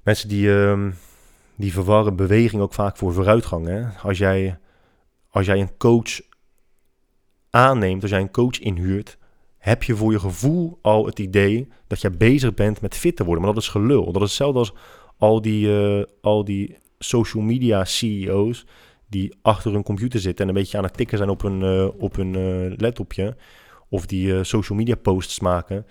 S1: Mensen die, um, die verwarren beweging ook vaak voor vooruitgang. Hè? Als, jij, als jij een coach aanneemt, als jij een coach inhuurt, heb je voor je gevoel al het idee dat jij bezig bent met fit te worden. Maar dat is gelul. Dat is hetzelfde als al die, uh, al die social media CEO's die achter hun computer zitten en een beetje aan het tikken zijn op hun, uh, op hun uh, laptopje. Of die social media posts maken.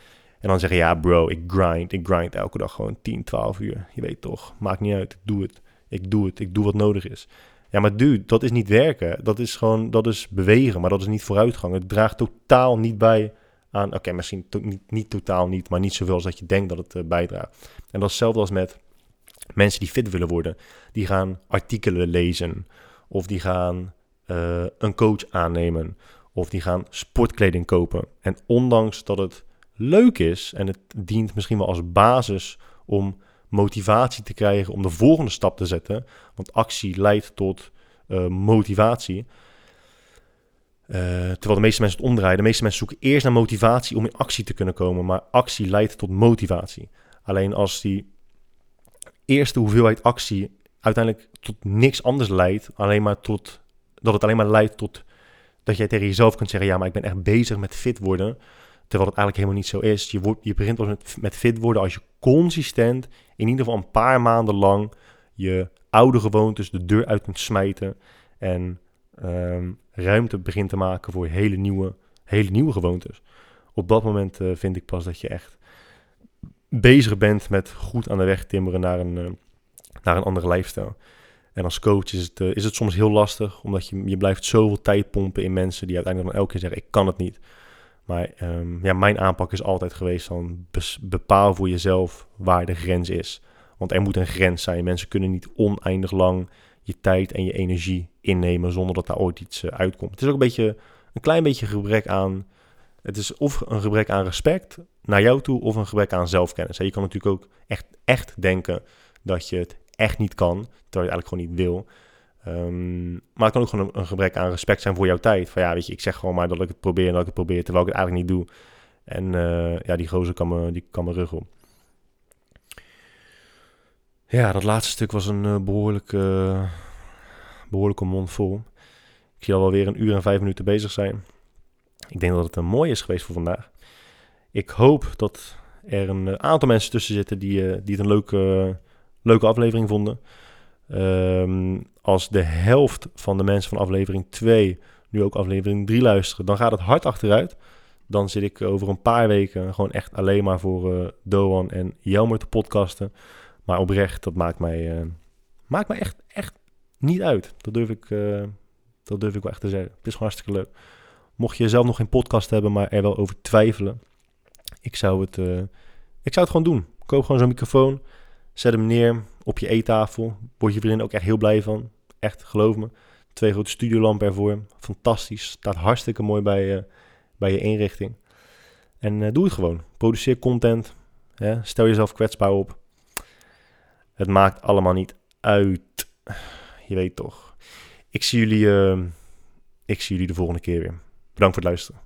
S1: En dan zeggen, ja bro, ik grind, ik grind elke dag gewoon 10, 12 uur. Je weet toch, maakt niet uit, ik doe het. Ik doe het, ik doe wat nodig is. Ja, maar dude, dat is niet werken. Dat is gewoon, dat is bewegen, maar dat is niet vooruitgang. Het draagt totaal niet bij aan, oké, misschien niet, niet totaal niet, maar niet zoveel als dat je denkt dat het uh, bijdraagt. En dat is hetzelfde als met mensen die fit willen worden, die gaan artikelen lezen of die gaan uh, een coach aannemen of die gaan sportkleding kopen. En ondanks dat het leuk is en het dient misschien wel als basis om motivatie te krijgen om de volgende stap te zetten, want actie leidt tot uh, motivatie. Uh, terwijl de meeste mensen het omdraaien. De meeste mensen zoeken eerst naar motivatie om in actie te kunnen komen. Maar actie leidt tot motivatie. Alleen als die eerste hoeveelheid actie uiteindelijk tot niks anders leidt, alleen maar tot dat het alleen maar leidt tot dat jij tegen jezelf kunt zeggen: ja, maar ik ben echt bezig met fit worden. Terwijl het eigenlijk helemaal niet zo is. Je, wordt, je begint met, met fit worden als je consistent, in ieder geval een paar maanden lang, je oude gewoontes de deur uit kunt smijten. En um, ruimte begint te maken voor hele nieuwe, hele nieuwe gewoontes. Op dat moment uh, vind ik pas dat je echt bezig bent met goed aan de weg timmeren naar een, uh, naar een andere lifestyle. En als coach is het, uh, is het soms heel lastig, omdat je, je blijft zoveel tijd pompen in mensen die uiteindelijk dan elke keer zeggen, ik kan het niet. Maar um, ja, mijn aanpak is altijd geweest van bepaal voor jezelf waar de grens is. Want er moet een grens zijn. Mensen kunnen niet oneindig lang je tijd en je energie innemen zonder dat daar ooit iets uitkomt. Het is ook een beetje een klein beetje gebrek aan. Het is of een gebrek aan respect naar jou toe of een gebrek aan zelfkennis. Je kan natuurlijk ook echt, echt denken dat je het echt niet kan, terwijl je eigenlijk gewoon niet wil. Ehm, maar het kan ook gewoon een, gebrek aan respect zijn voor jouw tijd. Van ja, weet je, ik zeg gewoon maar dat ik het probeer en dat ik het probeer, terwijl ik het eigenlijk niet doe. En uh, ja, die gozer kan me, die kan me rug. Ja, dat laatste stuk was een uh, behoorlijke, behoorlijke mond vol. Ik zie al wel weer een uur en vijf minuten bezig zijn. Ik denk dat het een mooi is geweest voor vandaag. Ik hoop dat er een eh, aantal mensen tussen zitten die, die het een leuke, leuke aflevering vonden. Ehm, als de helft van de mensen van aflevering 2 nu ook aflevering 3 luisteren, dan gaat het hard achteruit. Dan zit ik over een paar weken gewoon echt alleen maar voor uh, Doan en Jelmer te podcasten. Maar oprecht, dat maakt mij, uh, maakt mij echt, echt niet uit. Dat durf, ik, uh, dat durf ik wel echt te zeggen. Het is gewoon hartstikke leuk. Mocht je zelf nog geen podcast hebben, maar er wel over twijfelen. Ik zou het, ik zou het gewoon doen. Koop gewoon zo'n microfoon. Zet hem neer op je eettafel. Word je vriendin ook echt heel blij van. Echt, geloof me. Twee grote studiolampen ervoor. Fantastisch. Staat hartstikke mooi bij, uh, bij je inrichting. En uh, doe het gewoon. Produceer content. Hè? Stel jezelf kwetsbaar op. Het maakt allemaal niet uit. Je weet toch. Ik zie jullie, uh, ik zie jullie de volgende keer weer. Bedankt voor het luisteren.